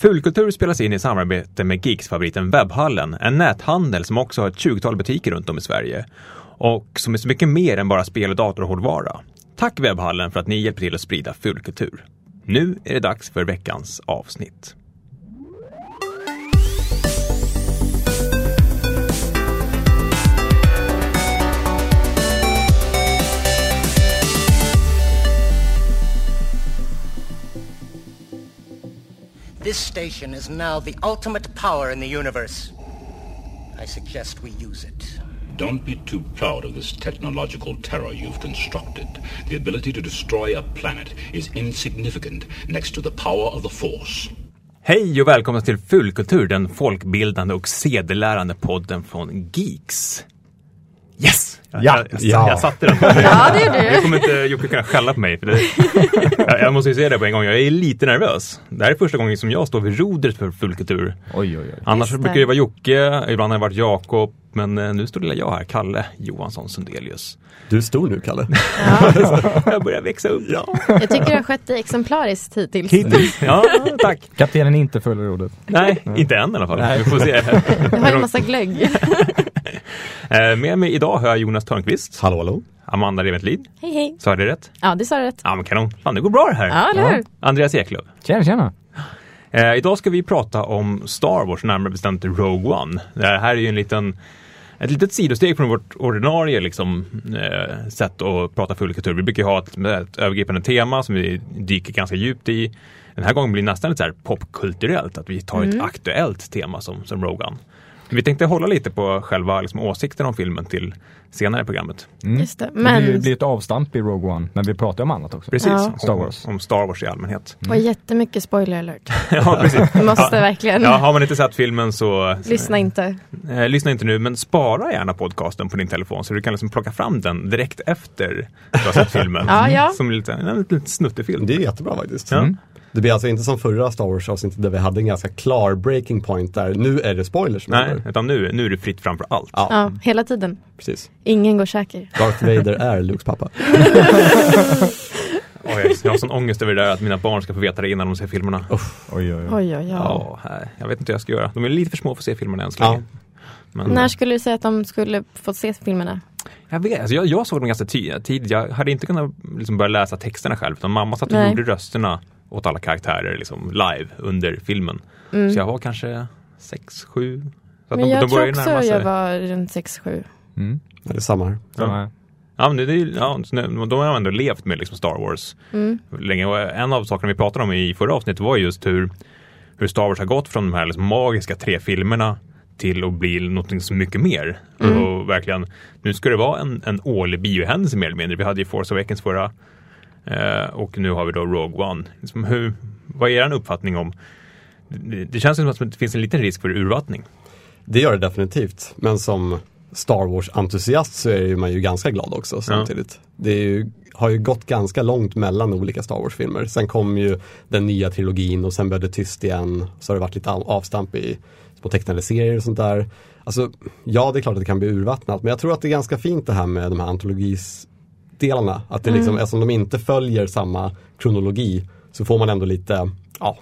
Fulkultur spelas in i samarbete med Geeks-favoriten Webbhallen, en näthandel som också har ett 20-tal butiker runt om i Sverige och som är så mycket mer än bara spel och datorhårdvara. Tack Webbhallen för att ni hjälper till att sprida fulkultur. Nu är det dags för veckans avsnitt. This station is now the ultimate power in the universe. I suggest we use it. Don't be too proud of this technological terror you've constructed. The ability to destroy a planet is insignificant next to the power of the Force. Hej och välkomna till Fulkultur, den folkbildande och sedelärande podden från Geeks. Yes! Ja, jag, jag, ja. jag satte den. Ja, det gjorde du. Nu kommer inte Jocke kunna skälla på mig. För det, jag, jag måste ju säga det på en gång, jag är lite nervös. Det här är första gången som jag står vid rodret för Fulkultur. Oj, oj, oj. Annars Just det. brukar det vara Jocke, ibland har det varit Jakob, men eh, nu står lilla jag här, Kalle Johansson Sundelius. Du är stor nu, Kalle. Jag börjar växa upp. Ja, Jag tycker du har skött dig exemplariskt hittills. ja tack. Kaptenen inte följer rådet. Nej, inte än i alla fall. Nej. Vi får se. Du har ju en massa glögg. Eh, Med mig idag har jag Jonas Törnqvist, Hallå, hallå. Amanda Reventlid. Hej hej. Sa jag det rätt? Ja, det sa du rätt. Ja, men kanon. Fan, det går bra det här. Ja, eller hur? Andreas Eklöf. Tjena, tjena. Eh, idag ska vi prata om Star Wars, närmare bestämt Rogue One. Det här är ju en liten ett litet sidosteg från vårt ordinarie liksom, eh, sätt att prata fullkultur. Vi brukar ju ha ett, ett övergripande tema som vi dyker ganska djupt i. Den här gången blir det nästan lite så här popkulturellt, att vi tar ett aktuellt tema som, som Rogue One. Vi tänkte hålla lite på själva liksom, åsikten om filmen till senare i programmet. Just det. Det blir, Men, ett avstamp i Rogue One, men vi pratar om annat också. Precis, Ja. om, Star Wars. om Star Wars i allmänhet. och jättemycket spoiler alert. ja, precis. Måste ja. verkligen Ja, har man inte sett filmen så lyssna inte. Eh, lyssna inte nu, men spara gärna podcasten på din telefon så du kan liksom plocka fram den direkt efter du har sett filmen. Ja, ja. Som lite, en liten snuttefilm. Det är jättebra faktiskt. Ja. Mm. Det blir alltså inte som förra Star Wars-avsnittet där vi hade en ganska klar breaking point där. Nu är det spoilers. Nej, gäller. utan nu, nu är det fritt framför allt. Ja, Ja, hela tiden. precis. Ingen går säker. Darth Vader är Lukes pappa. Oj, jag har sån ångest över det där att mina barn ska få veta det innan de ser filmerna. Oj, oj, oj. Oj, oj, oj. Ja, här. jag vet inte hur jag ska göra. De är lite för små för att se filmerna än så Ja. länge. Men, När skulle du säga att de skulle få se filmerna? jag, vet, alltså jag, jag såg dem ganska tidigt. Jag hade inte kunnat liksom börja läsa texterna själv. Utan mamma satt och Nej. gjorde rösterna åt alla karaktärer liksom, live under filmen. Mm. Så jag var kanske sex, sju. Så Men de, jag de tror börjar också närma sig. jag var runt 6-7. Mm. Ja, det är samma här. Samma här. Ja, men det, det, ja, de har ändå levt med liksom Star Wars Mm. länge. Och en av sakerna vi pratade om i förra avsnittet var just hur, hur Star Wars har gått från de här liksom magiska tre filmerna till att bli något så mycket mer. Mm. Och verkligen, nu ska det vara en, en årlig biohändelse mer eller mindre. Vi hade ju Force Awakens förra och nu har vi då Rogue One. Liksom hur, vad är er uppfattning om det, det känns som att det finns en liten risk för urvattning. Det gör det definitivt. Men som Star Wars-entusiast så är man ju ganska glad också samtidigt. Det är ju, har ju gått ganska långt mellan olika Star Wars-filmer. Sen kom ju den nya trilogin och sen blev det tyst igen. Så har det varit lite av- avstamp i små tecknade serier och sånt där. Alltså, ja det är klart att det kan bli urvattnat. Men jag tror att det är ganska fint det här med de här antologisdelarna. Att det liksom, eftersom de inte följer samma kronologi så får man ändå lite, ja,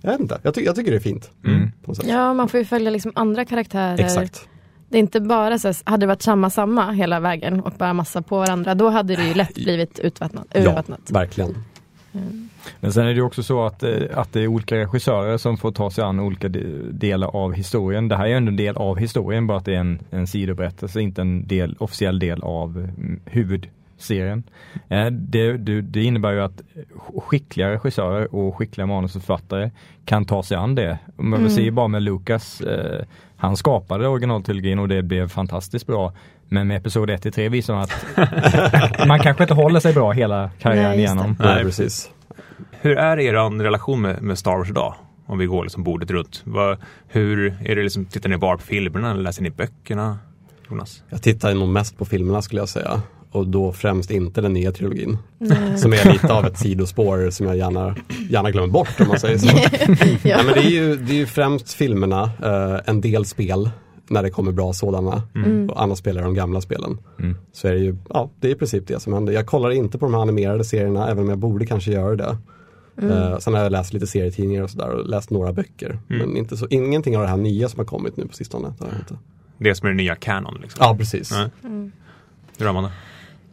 jag vet inte. Jag, ty- jag tycker det är fint. Mm. På något sätt. Ja, man får ju följa liksom andra karaktärer. Exakt. Det är inte bara så hade det varit samma samma hela vägen och bara massa på varandra, då hade det ju lätt blivit utvattnat. Ja, urvattnat. verkligen. Men sen är det också så att, eh, att det är olika regissörer som får ta sig an olika de- delar av historien. Det här är ju ändå en del av historien, bara att det är en, en sidoberättelse, inte en del, officiell del av mm, huvudserien. Eh, Det, det, det innebär ju att skickliga regissörer och skickliga manusförfattare kan ta sig an det. Man Mm. ser ju bara med Lucas, eh, han skapade originaltrilogin och det blev fantastiskt bra. Men med episod 1 till 3 visar man att man kanske inte håller sig bra hela karriären Nej, igenom. Nej. Nej, precis. Hur är er relation med, med Star Wars idag? Om vi går liksom bordet runt. Vad, hur är det liksom, tittar ni bara på filmerna eller läser ni böckerna? Jonas? Jag tittar nog mest på filmerna skulle jag säga. Och då främst inte den nya trilogin. Nej. Som är lite av ett sidospår som jag gärna, gärna glömmer bort om man säger så. ja. Nej, men det, är ju, det är ju främst filmerna, eh, en del spel när det kommer bra sådana. Mm. Och annars spelar de gamla spelen. Mm. Så är det ju, ja det är i princip det som händer. Jag kollar inte på de här animerade serierna även om jag borde kanske göra det. Eh, sen har jag läst lite serietidningar och sådär och läst några böcker. Men inte så, ingenting av det här nya som har kommit nu på sistone. Det har jag inte. Det som är det nya canon. Liksom. Ja, precis. Nej. Du då, Amanda?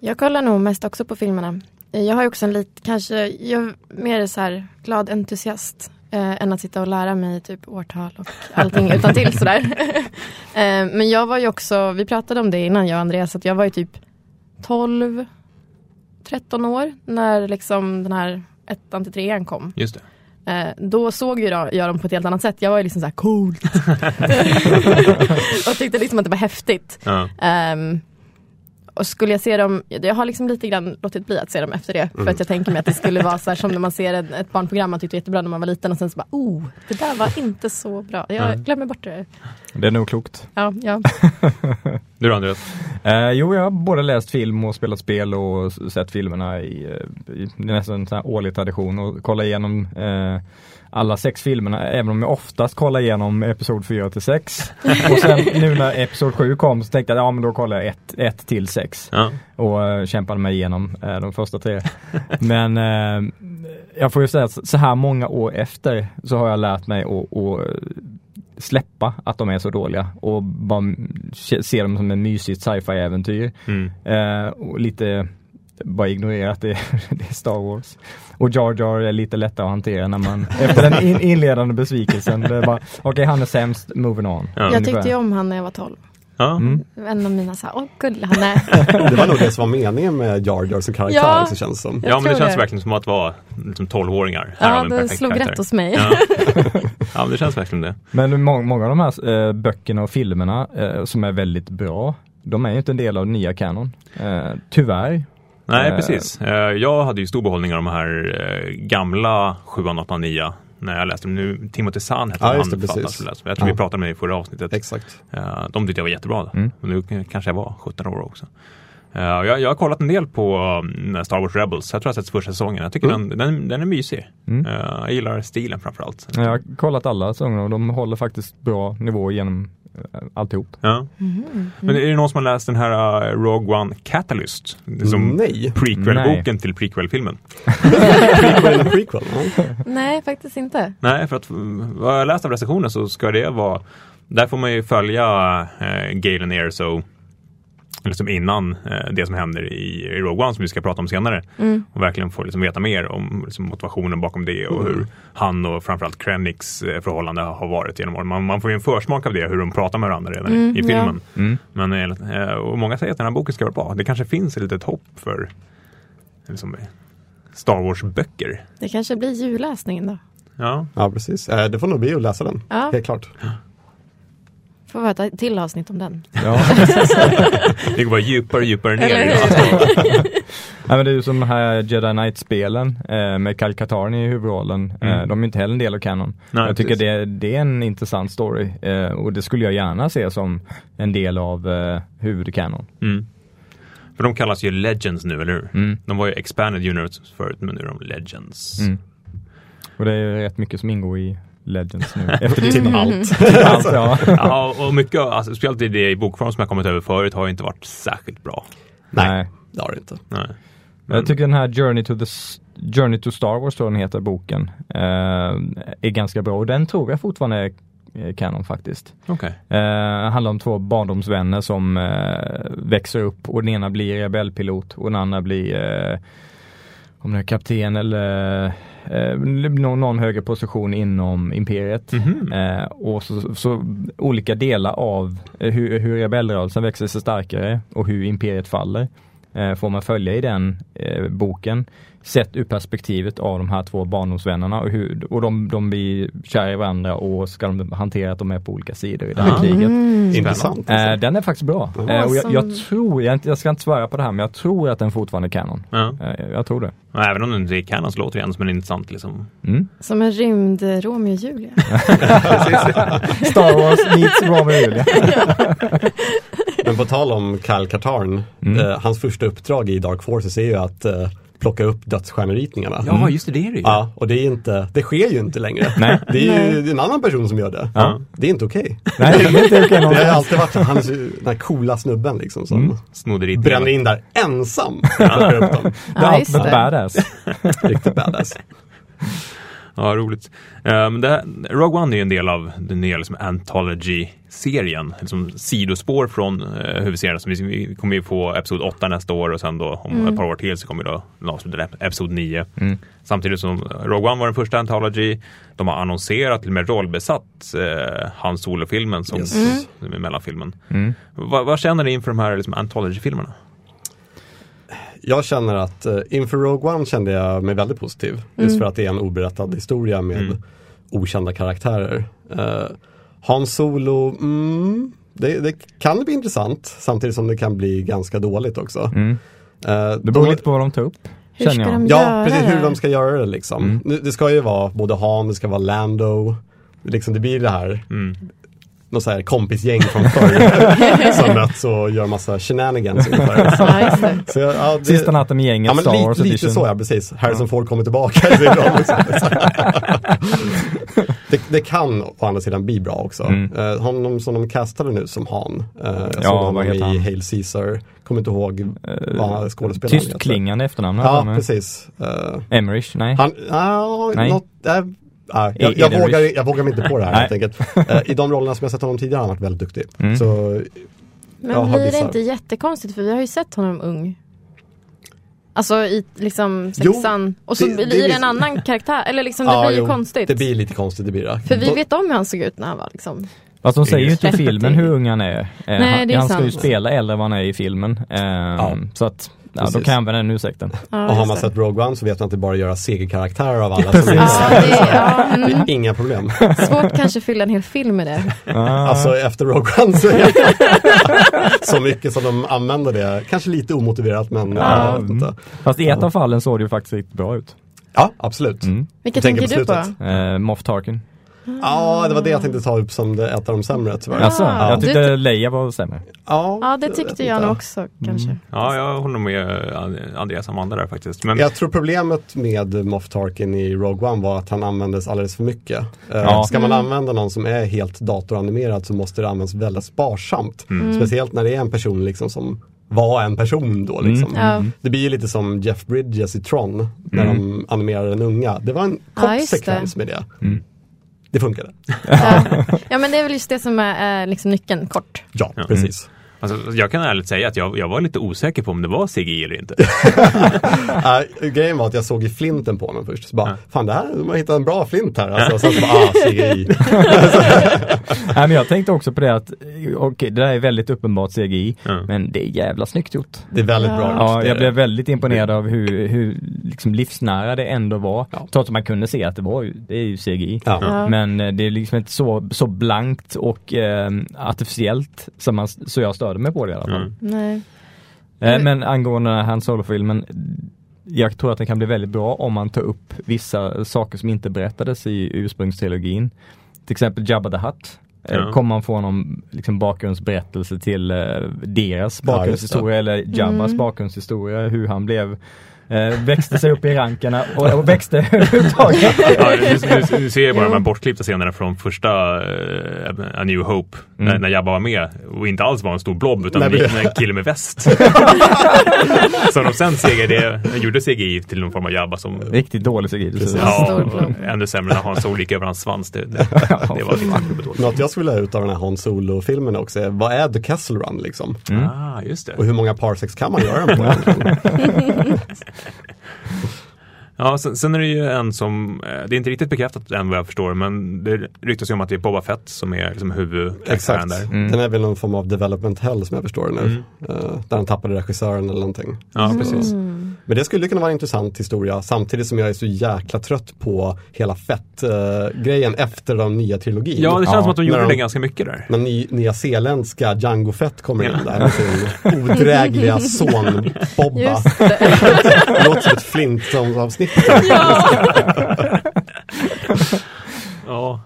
Jag kollar nog mest också på filmerna. Eh, Jag har också en lite, kanske, jag är mer så här glad entusiast eh, än att sitta och lära mig typ årtal och allting utan till sådär. eh, men jag var ju också, vi pratade om det innan jag och Andreas, att jag var ju typ 12, 13 år när liksom den här ettan till trean kom. Just det. Eh, då såg ju jag, jag dem på ett helt annat sätt. Jag var ju liksom så här coolt. och tyckte liksom att det var häftigt. Ja. Ehm, och skulle jag se dem, jag har liksom lite grann låtit bli att se dem efter det. För att jag tänker mig att det skulle vara så här som när man ser ett, ett barnprogram man tyckte jättebra när man var liten och sen så bara oh, det där var inte så bra. Jag Nej. glömmer bort det. Det är nog klokt. Ja, ja. Du då, Andreas? Eh, jo, jag har både läst film och spelat spel och sett filmerna i, eh, i nästan en sån här årlig tradition och kolla igenom eh, alla sex filmerna, även om jag oftast kollar igenom episod 4 till 6. och sen nu när episod 7 kom så tänkte jag, ja men då kollar jag 1 till 6 Ja. och eh, kämpade mig igenom eh, de första tre. Men eh, jag får ju säga att så här många år efter så har jag lärt mig att, att släppa att de är så dåliga och bara se dem som en mysigt sci-fi äventyr. Mm. Och lite bara ignorera att det, det är Star Wars. Och Jar Jar är lite lättare att hantera när man, efter den in, inledande besvikelsen, det är bara, okej han är sämst, moving on. Ja. Jag tyckte ju om han när jag var 12. Ja. Mm. En av mina så här, åh gullig han är. Det var nog det som var meningen med Jar Jar som karaktär, Ja. så känns det som. ja, men det känns det. verkligen som att vara liksom 12-åringar. Här har Ja, det slog karaktär. rätt hos mig. Ja. ja, men det känns verkligen det. Men må, många av de här eh, böckerna och filmerna eh, som är väldigt bra, de är ju inte en del av nya kanon. Eh, tyvärr. Nej, Eh. precis. Eh, Jag hade ju stor behållning av de här eh, gamla 7, 8, 9 när jag läste dem. Nu, Timothy Zahn hette Ja, han det, precis. Jag tror Ja. vi pratade med det i förra avsnittet. Exakt. De tyckte jag var jättebra. Mm. Och nu kanske jag var 17 år också. Jag, jag har kollat en del på um, Star Wars Rebels. Jag tror jag har sett första säsongen. Jag tycker Mm. den, den, den är mysig. Mm. Jag gillar stilen framförallt. Jag har kollat alla säsonger och de håller faktiskt bra nivå genom alltihop. Ja. Men är det någon som har läst den här uh, Rogue One Catalyst? Som Nej. prequel-boken till prequel-filmen. Prequel prequel? Nej, faktiskt inte. Nej, för att mm, vad jag läst av recensionen så ska det vara Där får man ju följa eh, Galen Erso liksom innan eh, det som händer i, i Rogue One som vi ska prata om senare. Och verkligen få liksom veta mer om liksom, motivationen bakom det och hur han och framförallt Krennics eh, förhållande har varit genom åren. Man, man får ju en försmak av det, hur de pratar med varandra redan Mm, i, i filmen. Mm. Men, eh, och många säger att den här boken ska vara bra. Det kanske finns ett litet hopp för liksom, Star Wars-böcker. Det kanske blir julläsningen då. Ja, ja, precis. Eh, Det får nog bli att läsa den. Ja. Helt klart. Får vi ett till avsnitt om den. Ja. det går bara djupare och djupare ner. Eller? Ja, men det är ju som de här Jedi Knight-spelen eh, med Cal Katarn i huvudrollen. Eh, Mm. de är inte heller en del av kanon. Nej, jag tycker det, det är en intressant story eh, och det skulle jag gärna se som en del av eh, huvudkanon. Mm. För de kallas ju Legends nu, eller hur? Mm. De var ju Expanded Universe förut, men nu är de Legends. Mm. Och det är ju rätt mycket som ingår i Legends nu. Efter det Typ allt. allt ja. Ja, och mycket, alltså, speciellt i det i bokform som jag kommit över förut har ju inte varit särskilt bra. Nej, det har det inte. Nej. Jag tycker den här Journey to, the, Journey to Star Wars, tror den heter, boken, eh, är ganska bra och den tror jag fortfarande är eh, kanon faktiskt. Okej. Eh, handlar om två barndomsvänner som eh, växer upp och den ena blir rebellpilot och den andra blir eh, om det är kapten eller eh, någon, någon högre position inom imperiet. Mhm. Eh, och så, så olika delar av eh, hur, hur rebellrörelsen växer sig starkare och hur imperiet faller eh, får man följa i den eh, boken. Sett ur perspektivet av de här två barndomsvännerna och, hur, och de, de blir kära i varandra och ska de hantera att de är på olika sidor i det här Ah. kriget. Intressant. Eh, Alltså. den är faktiskt bra. Mm. Eh, och jag, jag tror, jag, jag ska inte svära på det här, men jag tror att den fortfarande är kanon. Ja. Eh, jag tror det. Och även om den inte är kanon så låter det ändå som en intressant liksom. Mm. Som en rymd Romeo och Julia. Star Wars meets Romeo och Julia. Men på tal om Kyle Katarn, Mm. eh, hans första uppdrag i Dark Forces är ju att eh, plocka upp dödsstjärneritningarna. Ja, just det, det är det ju. Ja, och det är inte, det sker ju inte längre. Nej. Det är ju det är en annan person som gör det. Ja. Det är inte okej. Nej, det är inte okej Det har alltid varit han är den här coola snubben liksom som Mm. Snodde bränner in där ensam. plockar upp dem. Det är Ja, just det. badass. Riktigt badass. Ja, roligt. Um, det, Rogue One är ju en del av den nya liksom, Anthology-serien. Liksom sidospår från uh, huvudserien. Så vi, vi kommer ju få Episod 8 nästa år och sen då om Mm. ett par år till så kommer då avsluta Episod 9. Mm. Samtidigt som Rogue One var den första Anthology. De har annonserat till och med rollbesatt uh, Han Solo-filmen som, Yes. Mm. som är mellanfilmen. Mm. Vad, vad känner ni inför de här liksom, Anthology-filmerna? Jag känner att eh, inför Rogue One kände jag mig väldigt positiv. Just för att det är en oberättad historia med Mm. okända karaktärer. Uh, Han Solo, mm, det, det kan bli intressant samtidigt som det kan bli ganska dåligt också. Mm. Eh, Det beror lite på vad de tar upp. Hur känner ska jag. de Ja, göra precis hur det? de ska göra det liksom. Mm. Det ska ju vara både Han, det ska vara Lando. Liksom, det blir det här, Mm. Något så här kompisgäng från förr som möts och gör massa shenanigans ungefär. Så, ja, det, Sista natten med gänget, Ja men Star Wars lite edition. så ja, precis. Harrison Ford kommer tillbaka det, det kan å andra sidan bli bra också. Mm. Eh, honom som de castade nu som Han. Uh, jag Ja, såg honom i han? Hail Caesar. Kommer inte ihåg Eh, vad skådespelaren heter. Tystklingande efternamn. Ja, precis. Eh, Emmerich, nej. han, ah, Nej. något, äh, ah, jag, jag, det vågar, jag vågar mig inte på det här helt enkelt. Eh, I de rollerna som jag sett honom tidigare har han varit väldigt duktig. Mm. Så Men blir det inte jättekonstigt för vi har ju sett honom ung. Alltså i liksom Jo, sexan och så det- det blir det är- en annan karaktär. Eller liksom det ja, blir ju jo, konstigt. Det blir lite konstigt, det blir det. För vi vet om hur han såg ut när han var liksom. Fast de säger ju inte i 30. filmen hur ung han är. Eh, Nej, han det är han ska ju spela äldre än vad han är i filmen. Eh, Så att, ja, då kan jag använda den ursäkten. Ja, Och har man det. sett Rogue One så vet man att det bara att göra segerkaraktärer av alla som Ja, det är, ja, Det mm, är inga problem. svårt kanske att fylla en hel film med det. Ah. Alltså efter Rogue One så är det så mycket som de använder det. Kanske lite omotiverat men Ja. jag vet inte. Fast i ett av fallen såg det ju faktiskt bra ut. Ja, absolut. Mm. Vilket tänker tänker du på? Eh, Moff Tarkin. Ja, det var det jag tänkte ta upp som det, ett av de sämre tyvärr. Alltså, Ja. jag tyckte Du- Leia var sämre. Ja, Ja, det tyckte jag nog också kanske. Ja, jag håller med Andreas Amanda där faktiskt. Men, Jag tror problemet med Moff Tarkin i Rogue One var att han användes alldeles för mycket. Eh, Ja. Ska man Mm. använda någon som är helt datoranimerad så måste det användas väldigt sparsamt. Mm. Speciellt när det är en person liksom som var en person då. Mm. Liksom. Ja. Det blir ju lite som Jeff Bridges i Tron när Mm. de animerade den unga. Det var en kort just sekvens med det. Mm. Det funkade. Ja. ja, men det är väl just det som är eh, liksom nyckeln, kort. Ja, Ja. precis. Alltså, jag kan ärligt säga att jag, jag var lite osäker på om det var CGI eller inte. Äh, grejen var att jag såg i flinten på honom först. Så bara, Ja. fan det här, de har hittat en bra flint här. Alltså, och sen så bara, ah, CGI. Nej, men jag tänkte också på det att, eh, okej, det där är väldigt uppenbart CGI, Ja. men det är jävla snyggt gjort. Det är väldigt bra. Ja, jag blev väldigt imponerad av hur, hur liksom livsnära det ändå var. Ja. Trots att man kunde se att det var ju, det är ju CGI. Ja. Men eh, det är liksom inte så, så blankt och eh, artificiellt som man, så jag störde mig på det i alla fall. Mm. Nej. Eh, men angående den här Han Solo-filmen, jag tror att den kan bli väldigt bra om man tar upp vissa saker som inte berättades i ursprungstrilogin. Till exempel Jabba the Hutt. Eh, Ja. Kommer man få någon liksom, bakgrundsberättelse till eh, deras bakgrundshistoria eller Jabbas Mm. bakgrundshistoria, hur han blev växte sig upp i rankerna och, och växte överhuvudtaget. Ja, nu, nu, nu ser jag bara Jo. de här bortklippta scenerna från första uh, A New Hope när, Mm. när Jabba var med och inte alls var en stor blob utan Nej, en, en kille med väst. Som de sen det, gjorde CGI till någon form av Jabba som Riktigt dålig CGI. Precis. Ja, ännu sämre när Han Solo gick över hans svans. Det, det, det var dåligt. Något jag skulle vilja ha ut av den här Han Solo-filmen också är, vad är The Castle Run liksom? Mm. Ah, just det. Och hur många parsecs kan man göra den på? Ja, sen, sen är det ju en som, eh, det är inte riktigt bekräftat än vad jag förstår, men det ryktas ju om att det är Boba Fett som är liksom huvudkaraktären Exakt. där. Mm. Den är väl någon form av development hell som jag förstår det nu. Mm. Eh, där han tappade regissören eller någonting. Ja, precis. Mm. Men det skulle kunna vara en intressant historia samtidigt som jag är så jäkla trött på hela fett-grejen efter de nya trilogin. Ja, det känns Ja, som att de gjorde de- det ganska mycket där. När ny, nyzeeländska Django Fett kommer in där med sin odrägliga son Bobba. Just det. Det låter som ett Flintstones-avsnitt. Ja,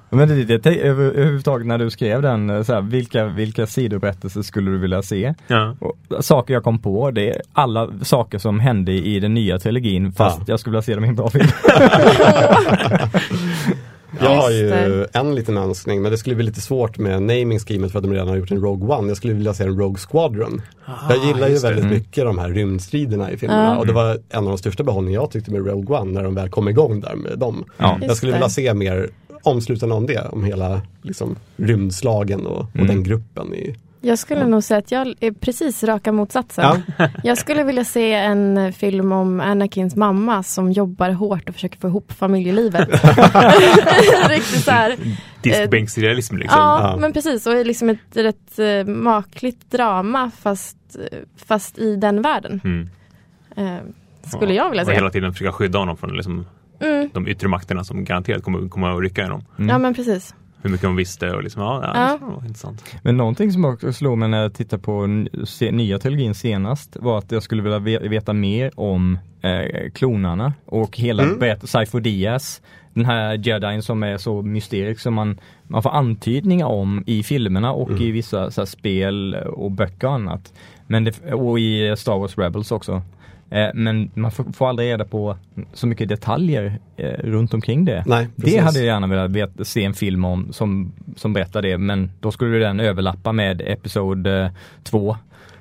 Men det, det, det, över, överhuvudtaget när du skrev den, eh, så här, vilka, vilka sidoberättelser skulle du vilja se? ja. Och saker jag kom på, det är alla saker som hände i den nya trilogin fast Ja. jag skulle vilja se dem i en bra film. Ja, Jag har ju en liten önskning men det skulle bli lite svårt med naming schemet för att de redan har gjort en Rogue One. Jag skulle vilja se en Rogue Squadron. jag gillar ju just det. väldigt Mm. mycket de här rymdstriderna i filmerna Ja. och det var en av de största behållningarna jag tyckte med Rogue One när de väl kom igång där med dem. Ja. Jag skulle vilja se mer omslutande om det, om hela liksom, rymdslagen och, och Mm. den gruppen. I, Jag skulle nog säga att jag är precis raka motsatsen. Jag skulle vilja se en film om Anakins mamma som jobbar hårt och försöker få ihop familjelivet. Riktigt så här. Diskbänksrealism liksom. Ja, Ja. men precis. Och liksom ett rätt eh, makligt drama fast, eh, fast i den världen. Mm. Eh, skulle jag vilja Och säga. hela tiden försöka skydda honom från liksom, Mm, de yttre makterna som garanterat kommer, kommer att rycka i honom. Mm. ja men precis. Hur mycket hon visste och liksom, ja, ja, Ja. det var intressant. Men någonting som också slog mig när jag tittade på nya trilogin senast var att jag skulle vilja ve- veta mer om eh, klonarna och hela Mm. Cypher Diaz. Den här jedin som är så mysterisk som man, man får antydningar om i filmerna och Mm. i vissa så här, spel och böcker och annat. Men det, och i Star Wars Rebels också. Eh, men man får, aldrig reda på så mycket detaljer eh, runt omkring det. nej, Det hade jag gärna velat se en film om som, som berättar det men då skulle den överlappa med Episod 2.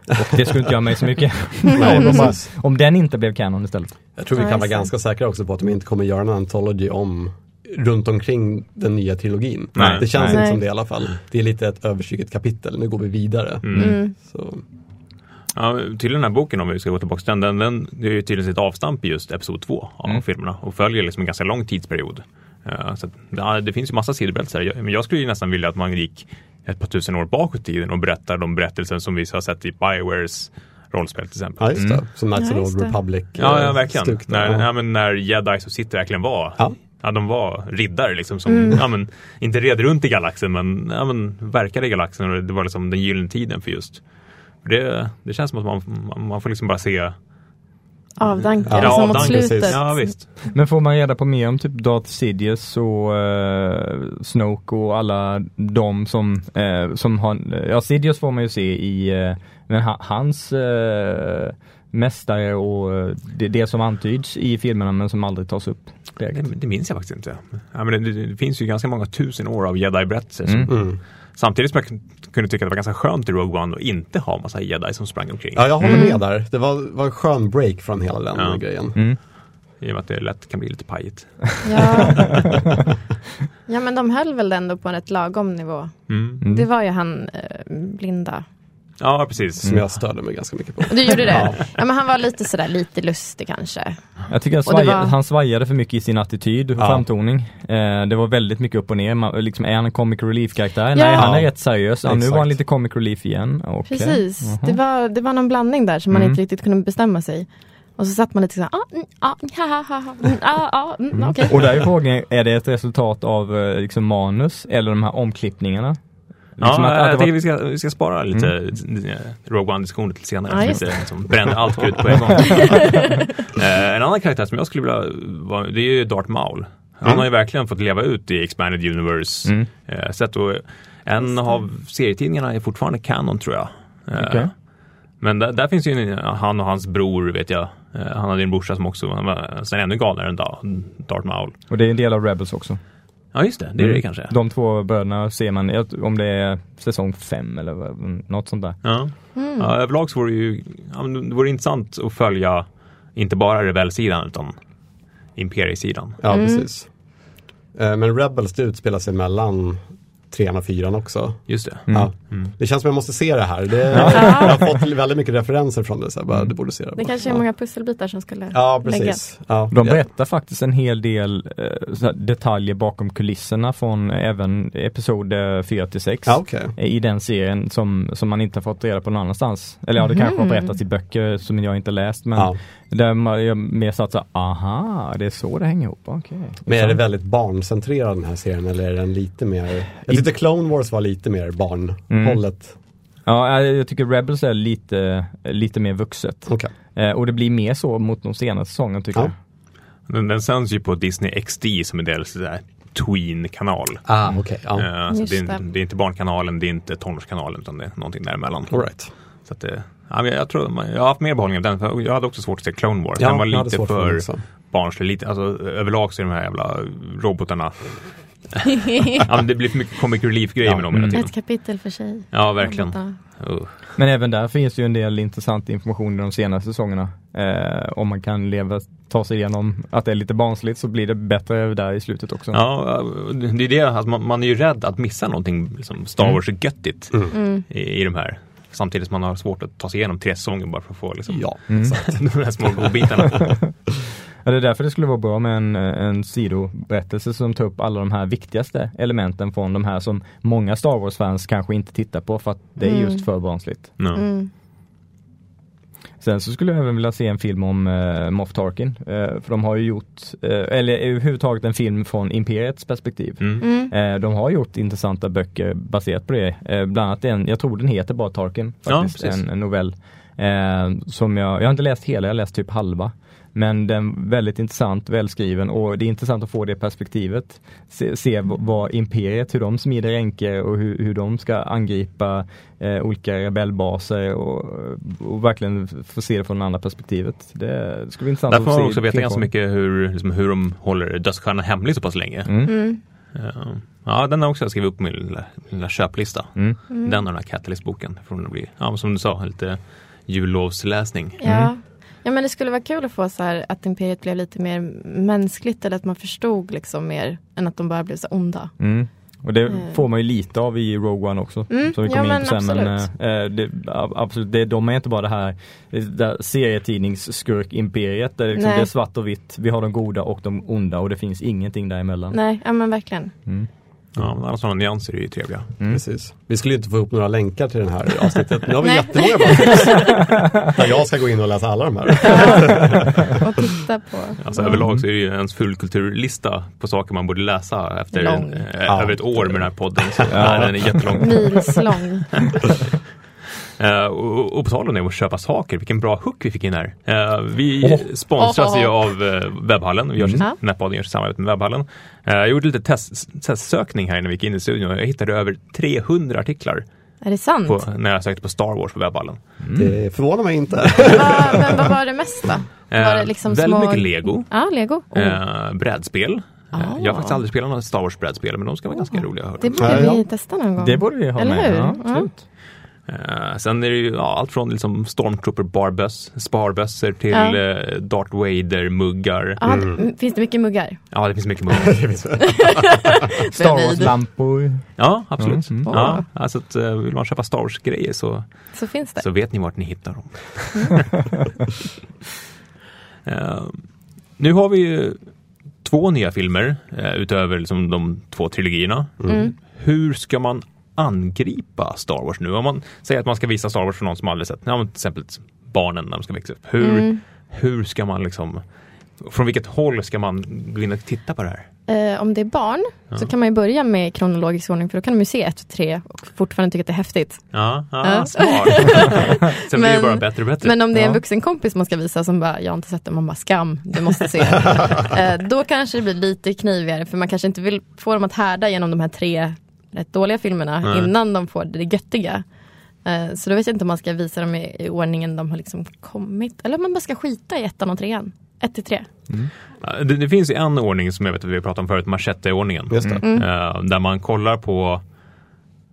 Och det skulle inte göra mig så mycket Nej, om, om den inte blev kanon istället. Jag tror vi kan vara ganska säkra också på att de inte kommer göra en anthology om runt omkring den nya trilogin. Nej, det känns nej. inte som det i alla fall. Det är lite ett överstruket kapitel, nu går vi vidare. Mm. Mm. Ja, till den här boken om vi ska gå tillbaka till den, den, den det är ju tydligen ett avstamp i just Episod 2 av Mm. filmerna och följer liksom en ganska lång tidsperiod. Eh, så att, ja, det finns ju massa sidoberättelser, Jag- men jag skulle ju nästan vilja att man gick ett par tusen år bakåt i tiden och berättar de berättelser som vi har sett i Biowares rollspel till exempel. ja, just det. Mm. Som Knights Ja, of the. Old Republic. Ja, eh, ja verkligen. stuk där. När, ja, men när jedi och Sith verkligen var Ja. Ja, de var riddare liksom som, Mm. ja men, inte red runt i galaxen men, ja men, verkade i galaxen och det var liksom den gyllene tiden för just. Det, det känns som att man, man, man får liksom bara se Avdanka Ja, liksom mot avdanka, slutet. Ja visst. Men får man reda på mer om typ Darth Sidious och eh, Snoke och alla de som, eh, som har, ja Sidious får man ju se i, eh, men ha, hans eh, mästare och eh, det, det som antyds i filmerna men som aldrig tas upp. Det, det minns jag faktiskt inte. Ja, men det, det, finns ju ganska många tusen år av jedi-berättelser. som- Mm. Mm. Samtidigt som jag kunde tycka att det var ganska skönt i Rogue One att inte ha massa jedi som sprang omkring. Ja, jag håller Mm. med där. Det var, var en skön break från hela den Ja. grejen. Mm. I och med att det lätt kan bli lite pajigt. Ja. ja men de höll väl ändå på en rätt lagom nivå. Mm. Mm. Det var ju han eh, blinda. Ja, precis. Som jag störde mig ganska mycket på. Du gjorde det? Ja. Ja men han var lite sådär lite lustig kanske. Jag tycker han, svaja, var- han svajade för mycket i sin attityd och Ja. framtoning. Eh, det var väldigt mycket upp och ner. Man, liksom, är han en comic relief-karaktär? Ja. Nej, han är Ja. rätt seriös. Ja, nu var han lite comic relief igen. Okej. Precis, Jaha. det, var, det var någon blandning där som man Mm. inte riktigt kunde bestämma sig. Och så satt man lite såhär, ah, mm, ah, ha, ha, ha, ha, mm, ah, ah, mm, okej. Och där är frågan, är det ett resultat av eh, liksom, manus eller de här omklippningarna? Liksom Ja, att- att jag var- tycker vi ska, vi ska spara lite eh, Rogue One-diskussioner till senare. Ja, just liksom bränner allt krut på en gång. eh, en annan karaktär som jag skulle vilja vara, det är ju Darth Maul. Han Mm. har ju verkligen fått leva ut i Expanded Universe. Mm. Eh, sätt och en av serietidningarna är fortfarande canon tror jag. Eh, Okej. Men där, där finns ju en, han och hans bror vet jag. Eh, han hade en brorsa som också var sen ännu galnare än Da- Darth Maul. Och det är en del av Rebels också. Ja just det, det är Mm. det kanske. De två bröderna ser man, om det är säsong fem eller vad- något sånt där. Ja. Mm. Ja, överlag så vore det ju ja, men det vore intressant att följa inte bara rebellsidan utan imperiesidan. Ja, Mm. precis. Eh, Men Rebels det utspelar sig mellan trean och fyran också. Just det. Mm. Ja. Mm. Det känns som jag måste se det här. Det, jag har fått väldigt mycket referenser från det. Så jag bara, du borde se det. Det kanske är ja. många pusselbitar som skulle Ja, läggas. precis. Ja. De Ja. berättar faktiskt en hel del eh, så här detaljer bakom kulisserna från även episod eh, 4 till 6. Ja, okej. i den serien som, som man inte har fått reda på någon annanstans. Eller ja, det kanske har Mhm. berättats i böcker som jag inte läst men Ja. där man jag mer satt så aha, det är så det hänger ihop. Okej. Men är det väldigt barncentrerad den här serien eller är den lite mer? Jag tyckte Clone Wars var lite mer barnhållet. Ja, jag tycker Rebels är lite, lite mer vuxet. Okej. Eh, och det blir mer så mot de senaste säsongerna tycker Ja. jag. Den, den sänds ju på Disney XD som en del sådär Tween-kanal. Ah, okej. Ja. Eh, det, är, det. är inte barnkanalen, det är inte tonårskanalen utan det är någonting däremellan. All right. Så att det, ja, jag, tror, jag har haft mer behållning av den, för jag hade också svårt att se Clone Wars. Ja, den var lite för barnslig, lite, alltså överlag så är de här jävla robotarna ja, men det blir för mycket comic relief-grejer Ja, med dem hela mm. tiden. Ett kapitel för sig. Ja, verkligen. Uh. Men även där finns ju en del intressant information i de senaste säsongerna. Eh, om man kan leva, ta sig igenom att det är lite barnsligt så blir det bättre där i slutet också. Ja, det är det, alltså man, man är ju rädd att missa någonting liksom Star Mm. Wars-göttigt i, i de här. Samtidigt som man har svårt att ta sig igenom tre säsonger bara för att få liksom, Ja, Mm. de här små godbitarna. Ja, det är därför det skulle vara bra med en, en sidoberättelse som tar upp alla de här viktigaste elementen från de här som många Star Wars-fans kanske inte tittar på för att det är Mm. just för barnsligt. Ja. Mm. Sen så skulle jag även vilja se en film om uh, Moff Tarkin. Eh, för de har ju gjort, eh, eller överhuvudtaget en film från Imperiets perspektiv. Mm. Eh, de har gjort intressanta böcker baserat på det. Eh, bland annat en, jag tror den heter bara Tarkin, Ja, faktiskt, precis. en, en novell. Eh, som jag, jag har inte läst hela, jag har läst typ halva. Men den är väldigt intressant, välskriven och det är intressant att få det perspektivet. Se, se vad imperiet, hur de smider ränker och hur, hur de ska angripa eh, olika rebellbaser och, och verkligen få se det från det andra perspektivet. Det skulle vara intressant Där får att man se också veta ganska mycket hur, liksom, hur de håller dödsstjärnan hemlig så pass länge. Mm. Mm. Ja. Ja, den har också jag skrivit upp på min lilla, lilla köplista. Mm. Den och den här Catalyst-boken. Från det blir, ja, som du sa, lite jullovsläsning. Ja. Ja, men det skulle vara kul att få så här att Imperiet blev lite mer mänskligt eller att man förstod liksom mer än att de bara blev så onda. Mm. Och det Mm. får man ju lite av i Rogue One också. Mm, Som vi ja, kommer in men på sen. Men, absolut. eh, det, absolut, det, de är inte bara det här, det serietidningsskurk-imperiet där det, liksom, det är svart och vitt. Vi har de goda och de onda och det finns ingenting däremellan. Nej, ja men verkligen. Mm. Ja, men alla sådana nyanser är ju trevliga. Mm. precis. Vi skulle ju inte få ihop några länkar till den här avsnittet. Nu har vi Nej. jättemånga bra tips. Där jag ska gå in och läsa alla de här. Och titta på. Alltså överlag så är det ju ens fullkulturlista på saker man borde läsa efter eh, Ja. över ett år med den här podden. Så, ja. Den är jättelång. Milslång. Eh, och, och på tal om det att köpa saker, vilken bra hook vi fick in här. Eh, vi sponsras ju av uh, Webbhallen, vi görs, Mm. den här podden görs i samarbete med Webbhallen. Jag gjorde lite test, testsökning här innan vi gick in i studion och jag hittade över 300 artiklar Är det sant? på, när jag sökte på Star Wars på Webbhallen. Det förvånar mig inte. Va, men vad var det mest då? Var det liksom väldigt små... mycket lego, Ja, lego. Oh. brädspel. Ah. Jag har faktiskt aldrig spelat några Star Wars-brädspel men de ska vara ganska roliga. har jag Det borde Ja, vi ja. testa någon gång. Det borde vi ha Eller med. hur? Ja, Ja. Eh, sen är det ju ja, allt från liksom Stormtrooper barböss, sparbössor till Ja. eh, Darth Vader-muggar. Det- Finns det mycket muggar? Ja, det finns mycket muggar. Star. Wars-lampor. Ja, absolut. Mm, mm. Ja, alltså att, eh, vill man köpa Star Wars-grejer så, Så finns det. så vet ni vart ni hittar dem. Eh, nu har vi ju två nya filmer eh, utöver liksom de två trilogierna. Mm. Hur ska man angripa Star Wars nu? Om man säger att man ska visa Star Wars för någon som aldrig sett, ja, men till exempel barnen när de ska växa upp. Hur, Mm. hur ska man liksom, från vilket håll ska man gå in och titta på det här? Eh, om det är barn så kan man ju börja med kronologisk ordning för då kan de ju se ett och tre och fortfarande tycka att det är häftigt. Ja, ja, Ja. smart. Sen blir det Men- bara bättre och bättre. Men om det är en Ja. vuxen kompis man ska visa som bara, jag har inte sett det, man bara skam, du måste se. eh, då kanske det blir lite knivigare för man kanske inte vill få dem att härda genom de här tre rätt dåliga filmerna Nej. innan de får det göttiga. Eh, så då vet jag inte om man ska visa dem i, i ordningen de har liksom kommit. Eller om man bara ska skita i ettan och trean. Ett till tre. Ja, Det, det finns ju en ordning som jag vet att vi har pratat om förut, Machete-ordningen. Just det. Mm. Eh, där man kollar på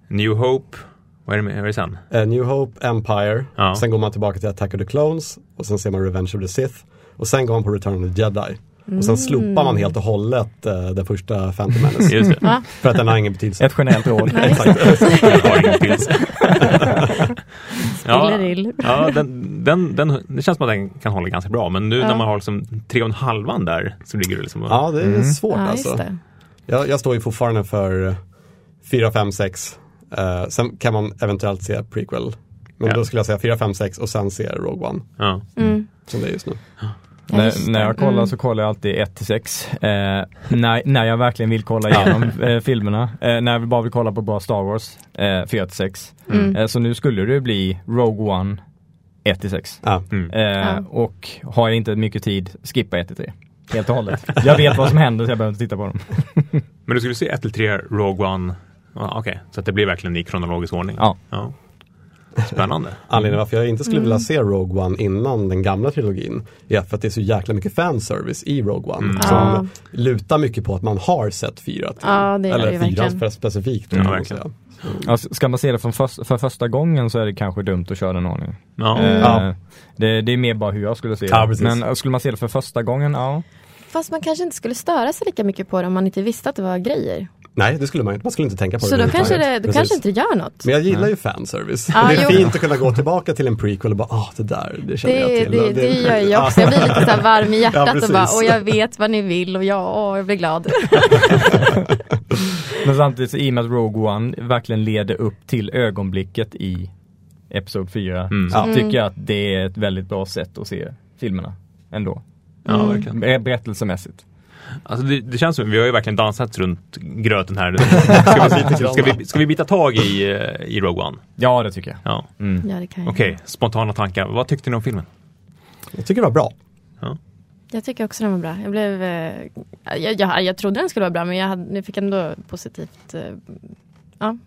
New Hope, vad är det, med, vad är det sen? Eh, New Hope, Empire, Ja. sen går man tillbaka till Attack of the Clones och sen ser man Revenge of the Sith och sen går man på Return of the Jedi. Och sen slopar man helt och hållet eh, den första Phantom Menace. Just det. Va? för att den har ingen betydelse. Ett generellt råd. Ja, ja den, den, den, det känns som att den kan hålla ganska bra, men nu Ja. när man har liksom tre och en halvan där så ligger det liksom Ja, det är Mm. svårt Ja, alltså. det. Jag, jag står ju fortfarande för 4, 5, 6. Eh, sen kan man eventuellt se prequel. Men Ja. då skulle jag säga 4, 5, 6 och sen se Rogue One. ja. Mm. Som det är just nu. När, när jag kollar Mm. så kollar jag alltid 1 till 6. Eh, när, när jag verkligen vill kolla igenom eh, filmerna. Eh, när jag bara vill kolla på bra Star Wars. Eh, 4 till 6. Mm. Eh, så nu skulle det bli Rogue One 1 till 6. Ja. Mm. Eh. Och har jag inte mycket tid, skippa 1 till 3. Helt och hållet. Jag vet vad som händer så jag behöver inte titta på dem. Men du skulle se 1 till 3 Rogue One, ja, okej, så att det blir verkligen i kronologisk ordning? Ja. ja. Spännande. Anledningen varför jag inte skulle vilja Mm. se Rogue One innan den gamla trilogin är för att det är så jäkla mycket fanservice i Rogue One. Mm. Som Ja. lutar mycket på att man har sett fyra till. Ja, det Eller fyra för specifikt. Ja, verkligen. säga. Alltså, ska man se det från först, för första gången så är det kanske dumt att köra den ordningen. Ja. Eh, Ja. det, det är mer bara hur jag skulle se det. Ja. Men eh, skulle man se det för första gången, ja. Fast man kanske inte skulle störa sig lika mycket på det om man inte visste att det var grejer. Nej, det skulle man inte. Man skulle inte tänka på Så det då kanske, det, Precis. kanske inte gör något. Men jag gillar ju fanservice. Ja, och det är jo. fint att kunna gå tillbaka till en prequel och bara, ah det där, det känner Det, jag till. det, Och det gör jag också. Jag blir lite så här varm i hjärtat och precis. bara, och jag vet vad ni vill och ja, åh, jag blir glad. Men samtidigt så i och med att Rogue One verkligen leder upp till ögonblicket i Episod 4 Mm. så Ja. tycker jag att det är ett väldigt bra sätt att se filmerna ändå. Ja, verkligen. Ber- Berättelsemässigt. Alltså det, det känns som, vi har ju verkligen dansat runt gröten här. Ska vi, ska vi, ska vi bita tag i, eh, i Rogue One? Ja, det tycker jag. Ja. Mm. Ja. Okej, spontana tankar. Vad tyckte ni om filmen? Jag tycker det var bra. Jag tycker också den var bra. Jag blev, eh, jag, jag, jag trodde den skulle vara bra men jag, hade, jag fick ändå positivt. Eh,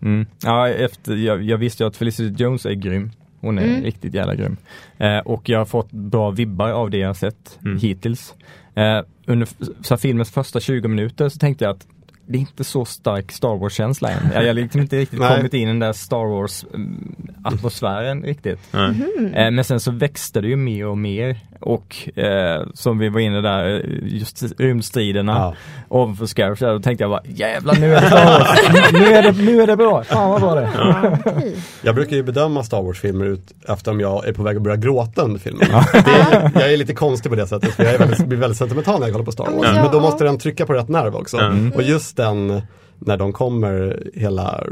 Mm. Ja, efter, jag, jag visste ju att Felicity Jones är grym. Hon är Mm. riktigt jävla grym. Eh, och jag har fått bra vibbar av det jag har sett Mm. hittills. Eh, under så här, filmens första 20 minuter så tänkte jag att det är inte så stark Star Wars-känsla än. Jag har liksom inte riktigt kommit in i den där Star Wars-atmosfären riktigt. Ja. Mhm. Eh, men sen så växte det ju mer och mer och eh, som vi var inne där, eh, just rymdstriderna Ja. ovanför Scarif då tänkte jag bara jävlar nu är det Star Wars, nu, är det, nu är det bra, fan vad bra det ja. Jag brukar ju bedöma Star Wars-filmer ut efter om jag är på väg att börja gråta under filmen. Det är, jag är lite konstig på det sättet, för jag är väldigt, blir väldigt sentimental när jag kollar på Star Ja, men Wars. ja. Men då måste den trycka på rätt nerv också. Mm. Och just den, när de kommer hela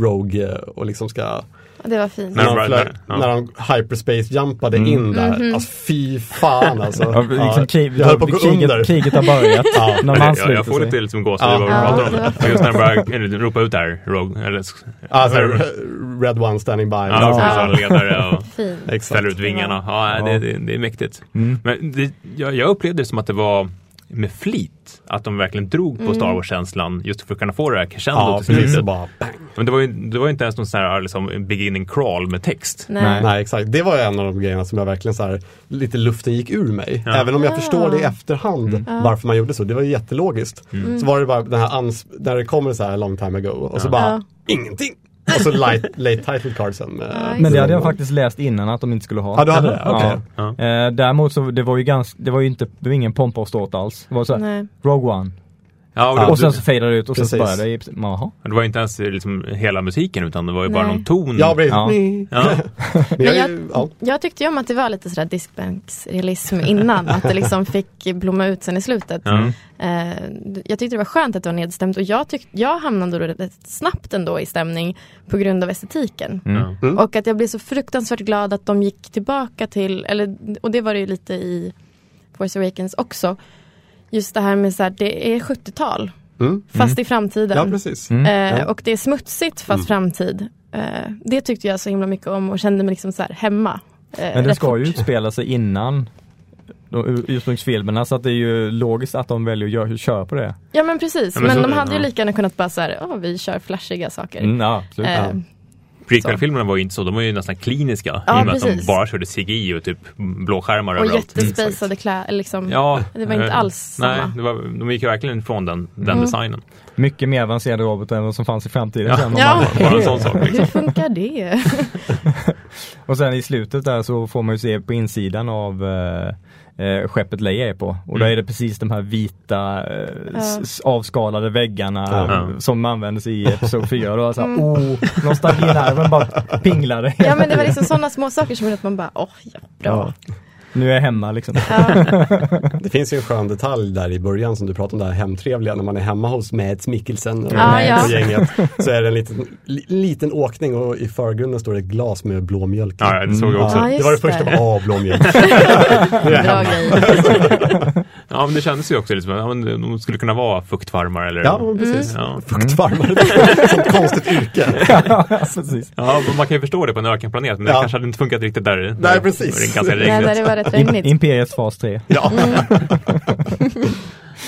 Rogue och liksom ska Det var fint. När när de flög, ja. när de hyperspace-jumpade Mm. in där. Mhm. Alltså fy fan alltså. Ja, liksom krig, jag höll på att gå kriget, under. kriget har börjat. Ja. när man jag, jag får sig. lite liksom gåshud Ja. Ja, om det Just när de börjar ropa ut där, Rogue, eller Alltså, Red One standing by. ja, Alltså, ja. Ledare och ställer ut vingarna. Ja. det, det, det är mäktigt. Mm. Men det, jag, jag upplevde det som att det var med flit. Att de verkligen drog på Mm. Star Wars-känslan just för att kunna få det här crescendo Ja, till slutet. Bara. Men det var ju, det var ju inte ens någon sån här liksom, beginning crawl med text. Nej. Nej exakt, det var en av de grejerna som jag verkligen så här, lite luften gick ur mig. Ja. Även om jag Ja. förstår det i efterhand Ja. varför man gjorde så. Det var ju jättelogiskt. Mm. Så var det bara den här ans- när det kommer så här long time ago och så bara Ja. ingenting. Och så light, late title cardsen. Med, Ja, Men det hade jag faktiskt läst innan att de inte skulle ha. Ja, du hade det? Okej. Ja. Ja. Eh, däremot så det var ju ganska, det var ju inte, det var ingen pompa och ståt alls. Det var så här, Nej. Rogue One. Ja, och, Ja. det, Och sen så fejdade det ut och sen så Precis. det, jaha. det var ju inte ens liksom hela musiken utan det var ju bara Nej. någon ton. Ja, precis. Ja. Ja. Men jag, jag, ja. jag tyckte ju om att det var lite sådär diskbänksrealism innan. att det liksom fick blomma ut sen i slutet. Ja. Eh, jag tyckte det var skönt att det var nedstämt och jag, tyck, jag hamnade då rätt snabbt ändå i stämning på grund av estetiken. Mm. Mm. Och att jag blev så fruktansvärt glad att de gick tillbaka till, eller, och det var det ju lite i Force Awakens också. Just det här med så här, det är 70-tal Mm. fast i framtiden. ja, precis. Mm. Eh, Ja. och det är smutsigt fast Mm. framtid. Eh, det tyckte jag så himla mycket om och kände mig liksom så här hemma. Eh, Men det ska ju fort. utspela sig innan ursprungsfilmerna så att det är ju logiskt att de väljer att göra, köra på det. Ja men precis, Ja, men men, så- de hade ju ja. lika gärna kunnat bara så här, "Åh, vi kör flashiga saker. Mm, ja, absolut. Eh, Ja. Prequel-filmerna var ju inte så, de var ju nästan kliniska. Ja, I och med att de precis. bara körde CGI och typ blåskärmar och överallt. jättespacade kläder, liksom. Ja, Det var inte eh, alls Nej, samma. det var, de gick ju verkligen ifrån den, den Mm. designen. Mycket mer avancerade robotar än vad som fanns i framtiden. Ja. sen. Ja. Bara en sån sak. Hur Liksom. funkar det? Och sen i slutet där så får man ju se på insidan av eh, eh, skeppet Leia är på. Och då Mm. är det precis de här vita eh, Ja. avskalade väggarna Ja. som användes i Episod 4. Och då det såhär, Mm. oh, nostalginerven bara pinglade. Ja men det var liksom sådana små saker som gjorde att man bara, åh ja, bra. Nu är jag hemma liksom. Ja. Det finns ju en skön detalj där i början som du pratade om, det här hemtrevliga, när man är hemma hos Mads Mikkelsen och, Ja, ja. gänget. Så är det en liten, li, liten åkning och i förgrunden står det ett glas med blå mjölk. Ja, det såg jag också. Det var det första, åh blå mjölk. Nu är jag hemma. Ja, men det kändes ju också lite som att ja, de skulle kunna vara fuktfarmar eller... Ja, precis. Ja. Fuktfarmare, sånt konstigt yrke. ja, precis. Ja, men man kan ju förstå det på en ökenplanet, men det Ja. kanske hade inte funkat riktigt där. Nej, där precis. Det är ganska Nej, där det var rätt regnigt. Imperiets fas 3. Ja.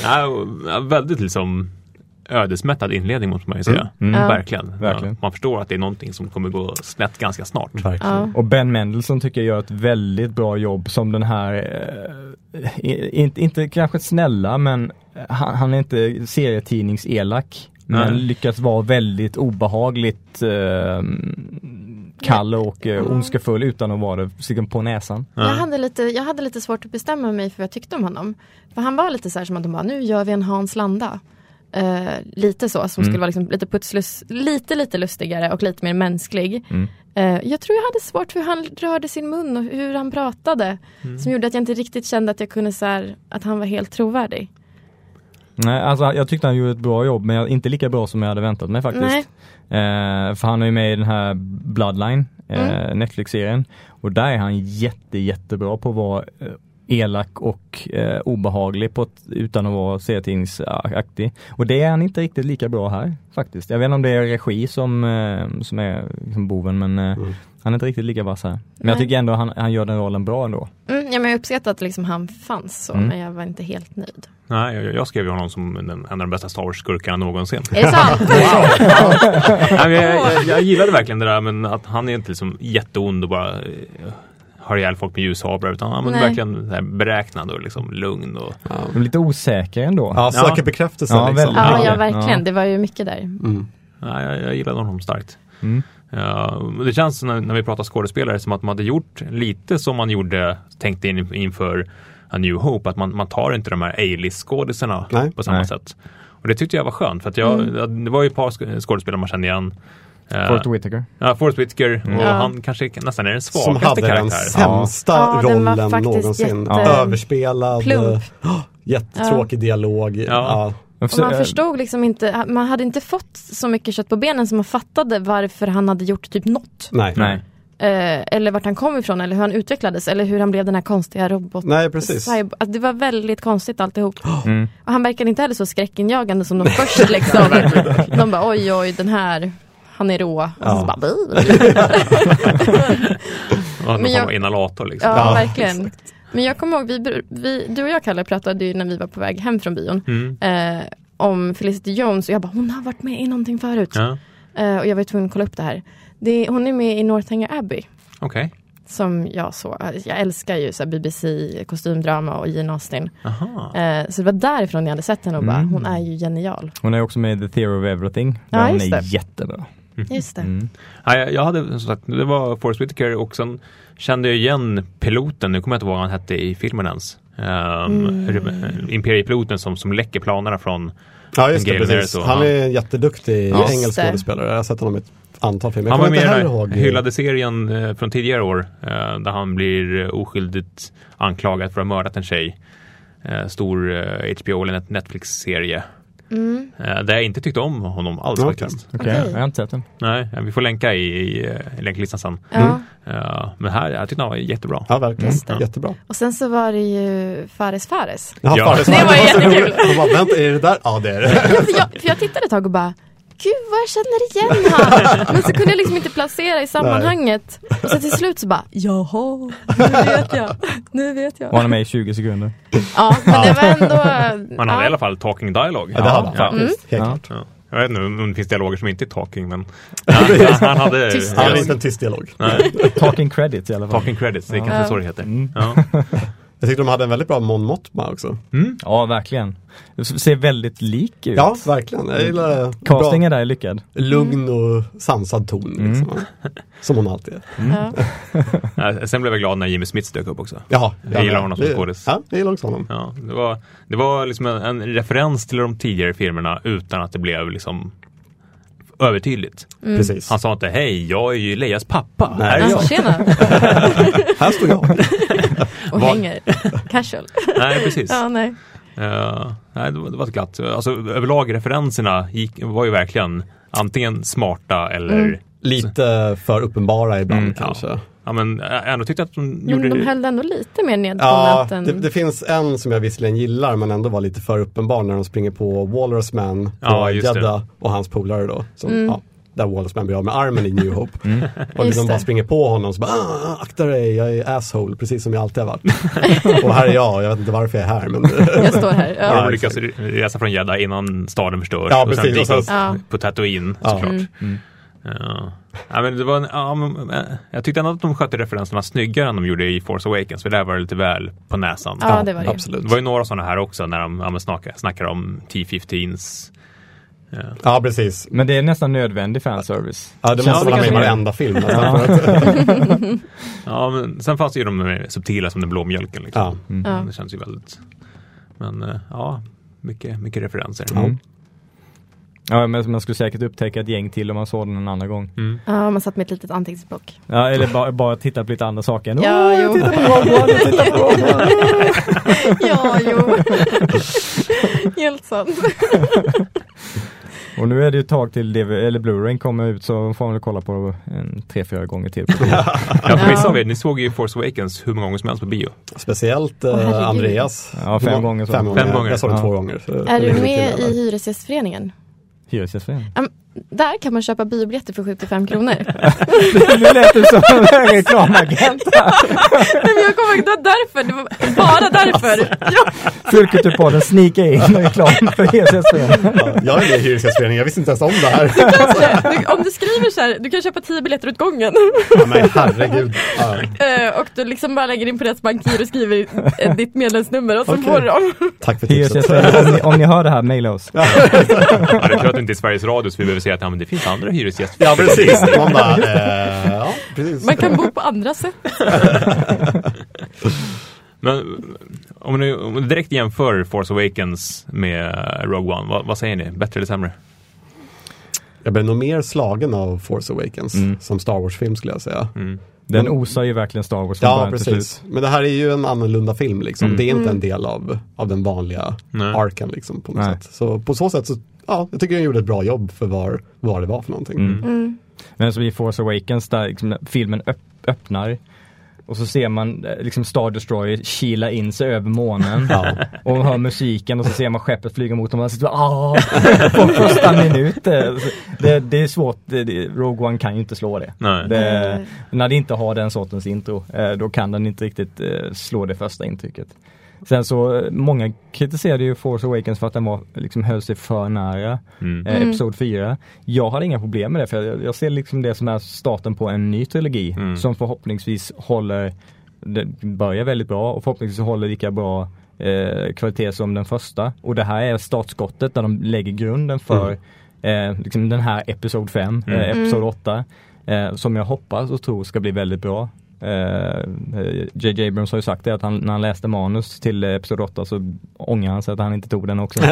Ja, och- ja, väldigt liksom ödesmättad inledning måste man ju säga. Mm. Ja. Verkligen. Verkligen. Ja, man förstår att det är någonting som kommer gå snett ganska snart. Verkligen. Ja. Och Ben Mendelsohn tycker jag gör ett väldigt bra jobb som den här, eh, inte, inte kanske snälla men han, han är inte serietidningselak. Men Nej. lyckas vara väldigt obehagligt eh, kall och eh, ondskefull utan att vara det på näsan. Jag, hade lite, jag hade lite svårt att bestämma mig för vad jag tyckte om honom. För han var lite så här som att de bara, nu gör vi en Hans Landa. Eh, lite så, som skulle vara liksom lite putslus, lite lite lustigare och lite mer mänsklig. Mm. Eh, jag tror jag hade svårt för hur han rörde sin mun och hur han pratade. Som gjorde att jag inte riktigt kände att jag kunde så här, att han var helt trovärdig. Nej, alltså jag tyckte han gjorde ett bra jobb men jag- inte lika bra som jag hade väntat mig faktiskt. Eh, för han är ju med i den här Bloodline, eh, Mm. Netflix-serien. Och där är han jätte, jättebra på att vara eh, elak och eh, obehaglig på ett, utan att vara serietidningsaktig. Och det är han inte riktigt lika bra här faktiskt. Jag vet inte om det är regi som, eh, som är liksom boven men eh, han är inte riktigt lika vass här. Men jag Nej. tycker ändå han, han gör den rollen bra ändå. Mm, ja, men jag uppskattar att liksom han fanns så, Mm. men jag var inte helt nöjd. Nej, jag, jag skrev ju honom som den, en av de bästa Star Wars-skurkarna någonsin. Är det sant? Nej, jag, jag, jag gillade verkligen det där men att han är inte liksom jätteond och bara eh, har ihjäl folk med ljushablar utan han är Nej. verkligen så här beräknad och liksom lugn. Och, Men lite osäker ändå. Ja, söker Ja. bekräftelse Ja, liksom. ja, Ja. ja, verkligen. Ja. Det var ju mycket där. Mm. nej, jag, jag gillade honom starkt. Mm. Ja, det känns när, när vi pratar skådespelare som att man hade gjort lite som man gjorde, tänkte in, inför A New Hope, att man, man tar inte de här A-list skådisarna på samma Nej. sätt. Och det tyckte jag var skönt för att jag, det var ju ett par sk- skådespelare man kände igen. Eh, Forrest Whitaker. Ja, Forrest Whitaker och Ja. han kanske nästan är den Som svagaste hade den karaktären. sämsta Ja, rollen faktiskt någonsin. jätte- Överspelad, Plump. jättetråkig dialog. Ja. Och man förstod liksom inte, man hade inte fått så mycket kött på benen som man fattade varför han hade gjort typ något. Nej. Nej. Eh, eller vart han kom ifrån eller hur han utvecklades eller hur han blev den här konstiga robot. Nej, precis. Cyber- alltså, det var väldigt konstigt alltihop. Mm. Och han verkade inte heller så skräckinjagande som de först liksom. de bara oj oj den här, han är rå. Och Ja. så bara, Men jag- inhalator liksom. ja, Ja, verkligen. Men jag kommer ihåg, vi, vi, du och jag Kalle pratade ju när vi var på väg hem från bion. Mm. Eh, om Felicity Jones och jag bara, hon har varit med i någonting förut. Ja, Eh, och jag var tvungen att kolla upp det här. Det, hon är med i Northanger Abbey. Okej. Som jag såg. Jag älskar ju så BBC, kostymdrama och Jane Austen. Aha. Eh, så det var därifrån jag hade sett henne och bara, Mm. hon är ju genial. Hon är också med i The Theory of Everything. Där Ja, hon är det. jättebra. Just det. Mm. Ja, jag, jag hade som sagt, det var Forrest Whitaker och sen kände jag igen piloten, nu kommer jag inte ihåg vad han hette i filmen ens. Um, Mm. Imperiepiloten som, som läcker planerna från Ja, just det. Precis. Och- Han ja. är en jätteduktig Just engelsk skådespelare. Jag har sett honom i ett antal filmer. Han var med i den ihåg. hyllade serien eh, från tidigare år eh, där han blir oskyldigt anklagad för att ha mördat en tjej. Eh, stor eh, HBO eller net- Netflix-serie. Mm. Eh, där jag inte tyckte om honom alls Okej. faktiskt. Okej, Okej. jag har inte sett den. Nej, vi får länka i, i, eh, i länklistan sen. Ja. Eh, men här, jag tyckte han var jättebra. Ja, verkligen. Det. Jättebra. Och sen så var det ju Fares Fares. Ja, Ja. Fares Det var Fares. jättekul. Och bara, vänta, är det där? Ja, det är det. Ja, för, jag, för jag tittade ett tag och bara Gud vad jag känner igen han! Men så kunde jag liksom inte placera i sammanhanget. Och så till slut så bara Jaha, nu vet jag. Nu vet jag. han är med i 20 sekunder. Ja, men det var ändå Man hade ja. i alla fall talking dialogue. Ja, det hade han faktiskt. Helt klart. Jag vet inte om det finns dialoger som inte är talking men han, han hade Tyst. Är ja, inte en tyst dialog. Talking credits i alla fall. talking credits, det är kanske Ja. så det heter. Mm. Ja. Jag tyckte de hade en väldigt bra Mon Mothma också. Ja, verkligen. Det ser väldigt lik ut. Ja, verkligen. Jag gillar Castingen bra, där är lyckad. lugn och sansad ton. Liksom. Som hon alltid är. Ja. Ja, Sen blev jag glad när Jimmy Smith dök upp också. Jaha, Jag gillar honom som det- skådis. Ja, jag gillar också honom. Ja, det var, det var liksom en, en referens till de tidigare filmerna utan att det blev liksom övertydligt. Precis. Han sa inte hej, jag är ju Leias pappa. Nej. Här är Ja, jag. tjena! Här står jag. Och hänger. Casual. Nej, precis. Ja, nej. Ja, nej, det var, det var glatt. Alltså, överlag referenserna gick, var ju verkligen antingen smarta eller Mm. Lite för uppenbara ibland Mm, kanske. Ja, men jag ändå tyckte att de Men gjorde de höll ändå lite mer Ja, nedtonat än... det, det finns en som jag visserligen gillar men ändå var lite för uppenbar när de springer på Walrus Man på Ja. Jeddah och hans polare då. Som, Mm. ja, där Wallace blir av med armen i New Hope. Och Mm. Just liksom bara springer på honom och så bara ah, akta dig, jag är asshole precis som jag alltid har varit. och här är jag, jag vet inte varför jag är här men Jag står här. Ja, Ja. de lyckas re- resa från Jeddah innan staden förstörs. Ja, och sen precis. dyka Och sen- Ja. på Tatooine Ja. såklart. Mm. Ja. Ja, men det var en, ja, men, eh, jag tyckte ändå att de skötte referenserna snyggare än de gjorde i Force Awakens. För där var det lite väl på näsan. Ja, det var det. absolut. Det var ju några sådana här också när de ja, men snackar, snackar om T-15s. Ja. Ja precis. Men det är nästan nödvändig fanservice. Ja det måste det vara med i varenda film nästan. ja, men sen fanns det ju de mer subtila som den blå mjölken. Liksom. Ja. Ja. Det känns ju väldigt... Men eh, ja, mycket, mycket referenser. Mm. Ja, men man skulle säkert upptäcka ett gäng till om man såg den en annan gång. Mm. ja, man satt med ett litet anteckningsblock. Ja, eller bara, bara titta på lite andra saker. än, Ja, "Åh, jo. Titta på Rogue One, jag tittar på Rogue One." ja, jo. Helt sant. Och nu är det ju ett tag till DV, eller Blu-ray kommer ut så får man väl kolla på en tre, fyra gånger till. Ja, för vissa av er, ni såg ju Force Awakens hur många gånger som helst på bio. Speciellt eh. Andreas. Ja, fem gånger så. Fem gånger. Fem gånger. Jag såg den Ja. två gånger. så- Är du med i alla. Hyresgästföreningen? Hyresgästföreningen. Där kan man köpa biobiljetter för 75 kronor. Nu lät du som en reklamagent. Nej, men jag kommer ihåg, det var därför. Det var bara därför. Ja. Fulkulturpodden sneakar in reklam för Hyresgästföreningen. Ja, jag är med i Hyresgästföreningen, jag visste inte ens om det här. Du, om du skriver så här, du kan köpa 10 biljetter åt gången. Ja, men herregud. Ja. Eh, och du liksom bara lägger in på deras bankgiro och skriver eh, ditt medlemsnummer och så Okej. får du dem. Tack för tipset. Om ni, om ni hör det här, mejla oss. Ja, det är tur att det inte är Sveriges Radio så vi behöver säga att ja, men det finns andra hyresgäster. Ja precis, man bara, eh, ja precis. Man kan bo på andra sätt. Men om du, om du direkt jämför Force Awakens med Rogue One, vad, vad säger ni? Bättre eller sämre? Jag blev nog mer slagen av Force Awakens Mm. som Star Wars-film skulle jag säga. Mm. Den osar ju verkligen Star Wars Ja, precis. Men det här är ju en annorlunda film liksom. Mm. Det är inte Mm. en del av, av den vanliga Nej. arken liksom på något Nej. sätt. Så på så sätt så, ja, jag tycker den gjorde ett bra jobb för var, vad det var för någonting. Mm. Mm. Men som i Force Awakens där liksom, filmen öpp, öppnar och så ser man eh, liksom Star Destroyer kila in sig över månen Ja. och hör musiken och så ser man skeppet flyga mot dem och man sitter ah, på första minut. eh, så Det, det är svårt, det, det, Rogue One kan ju inte slå det. Nej. det när det inte har den sortens intro, eh, då kan den inte riktigt eh, slå det första intrycket. Sen så, eh, många kritiserade ju Force Awakens för att den var, liksom höll sig för nära Mm. eh, Mm. Episod 4. Jag hade inga problem med det för jag, jag ser liksom det som är starten på en ny trilogi Mm. som förhoppningsvis håller, det börjar väldigt bra och förhoppningsvis håller lika bra eh, kvalitet som den första. Och det här är startskottet där de lägger grunden för eh, liksom den här Episod 5, Mm. eh, Episod Mm. 8 eh, som jag hoppas och tror ska bli väldigt bra. Eh, J.J. Abrams har ju sagt det att han, när han läste manus till eh, Episod 8 så ångrar han sig att han inte tog den också.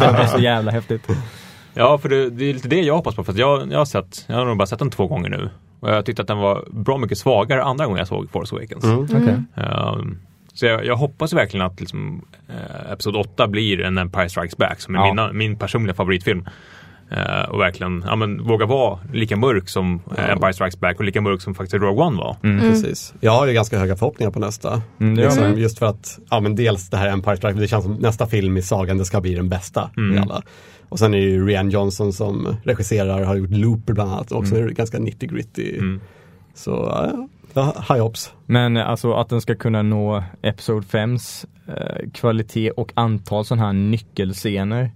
det var så jävla häftigt. Ja, för det, det är lite det jag hoppas på. För jag, jag, har sett, jag har nog bara sett den två gånger nu. Och jag tyckte att den var bra mycket svagare andra gången jag såg Force Awakens. Mm. Okej. Ehm, så jag, jag hoppas verkligen att liksom, eh, Episod 8 blir en Empire Strikes Back som är Ja. mina, min personliga favoritfilm. Eh, och verkligen ja, men, våga vara lika mörk som eh, Empire Strikes Back och lika mörk som faktiskt Rogue One var. Mm. Precis. Jag har ju ganska höga förhoppningar på nästa. Mm, liksom, just för att, ja men dels det här Empire Strike, det känns som nästa film i sagan, det ska bli den bästa Mm. i alla. Och sen är det ju Rian Johnson som regisserar, har gjort Looper bland annat, också Mm. är ganska nitty gritty. Mm. Så ja, high hopes. Men alltså att den ska kunna nå Episod 5s eh, kvalitet och antal sådana här nyckelscener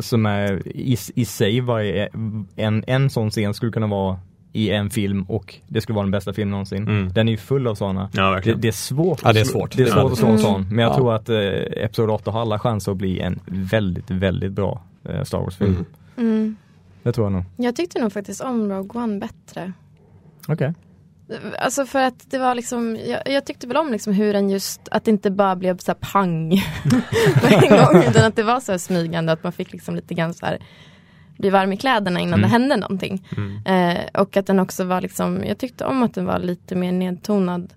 som är i, i sig varje, en, en sån scen skulle kunna vara i en film och det skulle vara den bästa filmen någonsin. Mm. Den är ju full av sådana. Ja, Det, det är svårt. Ja, det är svårt. Det är svårt att slå en väldigt- sån. Men jag Ja. tror att eh, Episod 8 har alla chanser att bli en väldigt, väldigt bra eh, Star Wars-film. Mm. Mm. Det tror jag nog. Jag tyckte nog faktiskt om Rogue One bättre. Okej. Alltså för att det var liksom, jag, jag tyckte väl om liksom hur den just, att det inte bara blev så här pang med en gång, utan att det var så här smygande, att man fick liksom lite grann så här bli varm i kläderna innan Mm. det hände någonting. Mm. Eh, och att den också var liksom, jag tyckte om att den var lite mer nedtonad.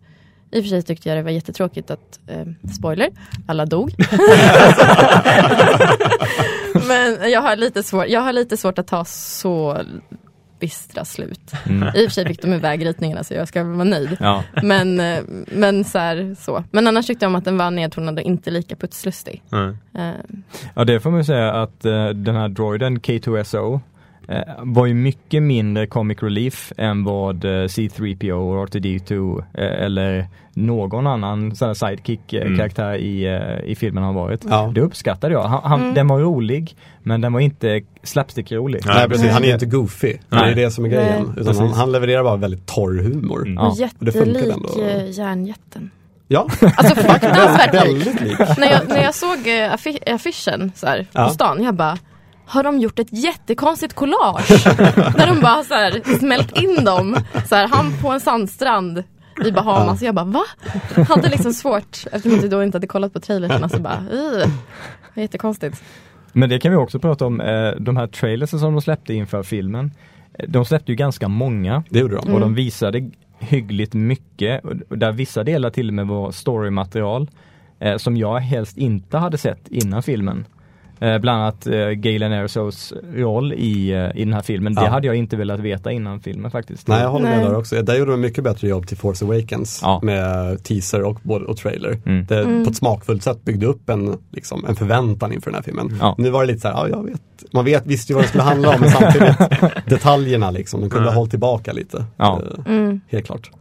I och för sig tyckte jag det var jättetråkigt att, eh, spoiler, alla dog. Men jag har, lite svår, jag har lite svårt att ta så bistra slut. Mm. I och för sig fick de iväg ritningarna så jag ska vara nöjd. Ja. Men, eh, men så, här, så. Men annars tyckte jag om att den var nedtonad och inte lika putslustig. Mm. Eh, Ja det får man ju säga att eh, den här droiden K2SO eh, var ju mycket mindre comic relief än vad eh, C3PO och R2D2 eh, eller någon annan sån sidekick-karaktär i, eh, i filmen har varit. Ja. Det uppskattade jag. Han, han, Den var rolig men den var inte slapstick-rolig. Nej, precis, han är inte goofy. Det Nej. är det som är grejen. Han, han levererar bara väldigt torr humor. Mm. Ja. Och det jättelik eh, järnjätten. Ja, Alltså fruktansvärt lik. väldigt lik. när, jag, när jag såg eh, affi- affischen så här, Ja. på stan, jag bara har de gjort ett jättekonstigt collage? där de bara så här, smält in dem. Så här, han på en sandstrand i Bahamas. Jag bara va? Hade liksom svårt, eftersom jag då inte hade kollat på trailerserna så bara uh, jättekonstigt. Men det kan vi också prata om, eh, de här trailersen som de släppte inför filmen. eh, De släppte ju ganska många Det gjorde de. och de visade hyggligt mycket. Där vissa delar till och med var storymaterial eh, som jag helst inte hade sett innan filmen. Eh, bland annat eh, Galen Ersos roll i, eh, i den här filmen. Det Ja. hade jag inte velat veta innan filmen faktiskt. Nej jag håller med Nej. där också. Där gjorde de mycket bättre jobb till Force Awakens Ja. med teaser och, och trailer. Mm. Det på ett smakfullt sätt byggde upp en, liksom, en förväntan inför den här filmen. Ja. Nu var det lite så här, ja jag vet, man vet, visste ju vad det skulle handla om men samtidigt detaljerna liksom, de kunde ha hållit tillbaka lite. Ja. Eh, Mm. Helt klart.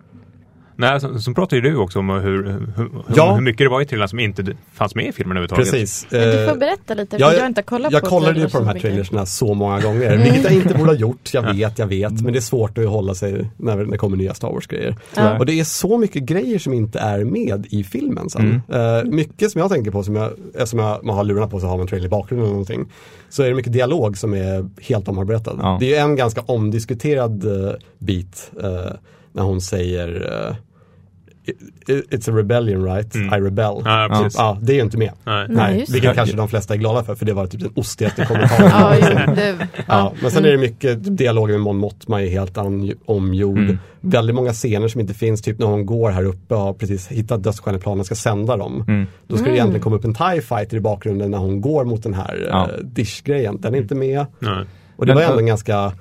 Nej, så, så pratar ju du också om hur, hur, hur, Ja. hur mycket det var i trailern som inte fanns med i filmen överhuvudtaget. Precis. Men Du Eh, får berätta lite, för jag- jag, har inte kollat jag på kollade ju på de här mycket. trailersna så många gånger, vilket jag inte borde ha gjort, jag vet, jag vet, men det är svårt att hålla sig när det kommer nya Star Wars-grejer. Ja. Och det är så mycket grejer som inte är med i filmen sen. Eh, mycket som jag tänker på, som jag, eftersom jag, man har lurarna på så har man en trailer i bakgrunden eller någonting, så är det mycket dialog som är helt omarbetad. Ja. Det är en ganska omdiskuterad eh, bit eh, när hon säger eh, "It- It's a rebellion right? I rebel. Ja, precis. Ja, det är ju inte med. Nej. Nej, Nej, vilket det. kanske de flesta är glada för, för det var typ den ostigaste kommentaren. Ja, det, Ja, men sen är det mycket dialoger med Mon Mothma är helt omgjord. Mm. Väldigt många scener som inte finns, typ när hon går här uppe och har precis hittat dödsstjärneplanen och ska sända dem. Mm. Då ska det egentligen komma upp en TIE fighter i bakgrunden när hon går mot den här Ja. ja. dish-grejen. Den är inte med. Nej. Och det Men- var ändå en ganska,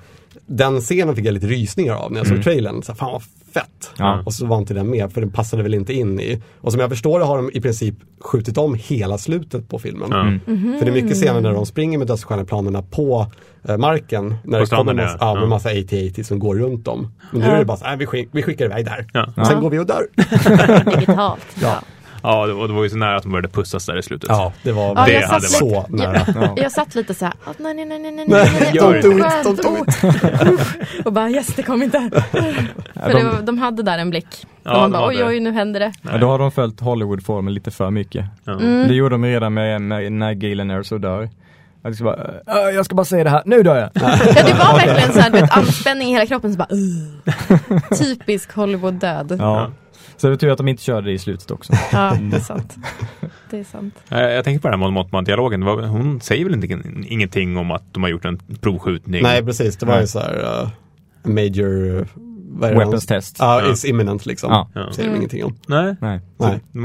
den scenen fick jag lite rysningar av när jag såg trailern. Så här, fan vad fett! Ja. Och så var inte den med, för den passade väl inte in i. Och som jag förstår det har de i princip skjutit om hela slutet på filmen. Ja. Mm. För det är mycket scener där de springer med dödsstjärneplanerna på eh, marken. När På det kommer stranden, massa, ja. ja, massa AT-AT som går runt dem. Men nu är det bara så här, "Nej, vi, skick, vi skickar iväg där. Ja. Sen Ja. går vi och dör. digitalt. Ja. Ja, det, och det var ju så nära att de började pussas där i slutet. Ja, det var Ja, Det jag hade satt varit- så nära. Ja. Jag satt lite så här, "Åh, nej nej nej nej nej Nej, Don't do åh." Och bara yes det kom inte. För det var, de hade där en blick. Ja, man de bara oj oj nu händer det. Ja, då har de följt Hollywood-formen lite för mycket. Mm. Det gjorde de redan med, med när Galen Erso dör. Jag ska, bara, "Äh, jag ska bara säga det här, nu dör jag! Ja det var verkligen så här, du vet, anspänning i hela kroppen så bara "Ugh." Typisk Hollywood-död. Ja. Ja. Så det är tur att de inte körde det i slutet också. det är sant. Det är sant. Jag tänker på den här Mon Mothma-dialogen. Det var- Hon säger väl inte, ingenting om att de har gjort en provskjutning? Nej, precis. Det var ju så här uh, major det Weapons test. Ja, Ja. it's imminent liksom. Ja. Ja. Säger de ingenting om. Nej. Nej. Nej. De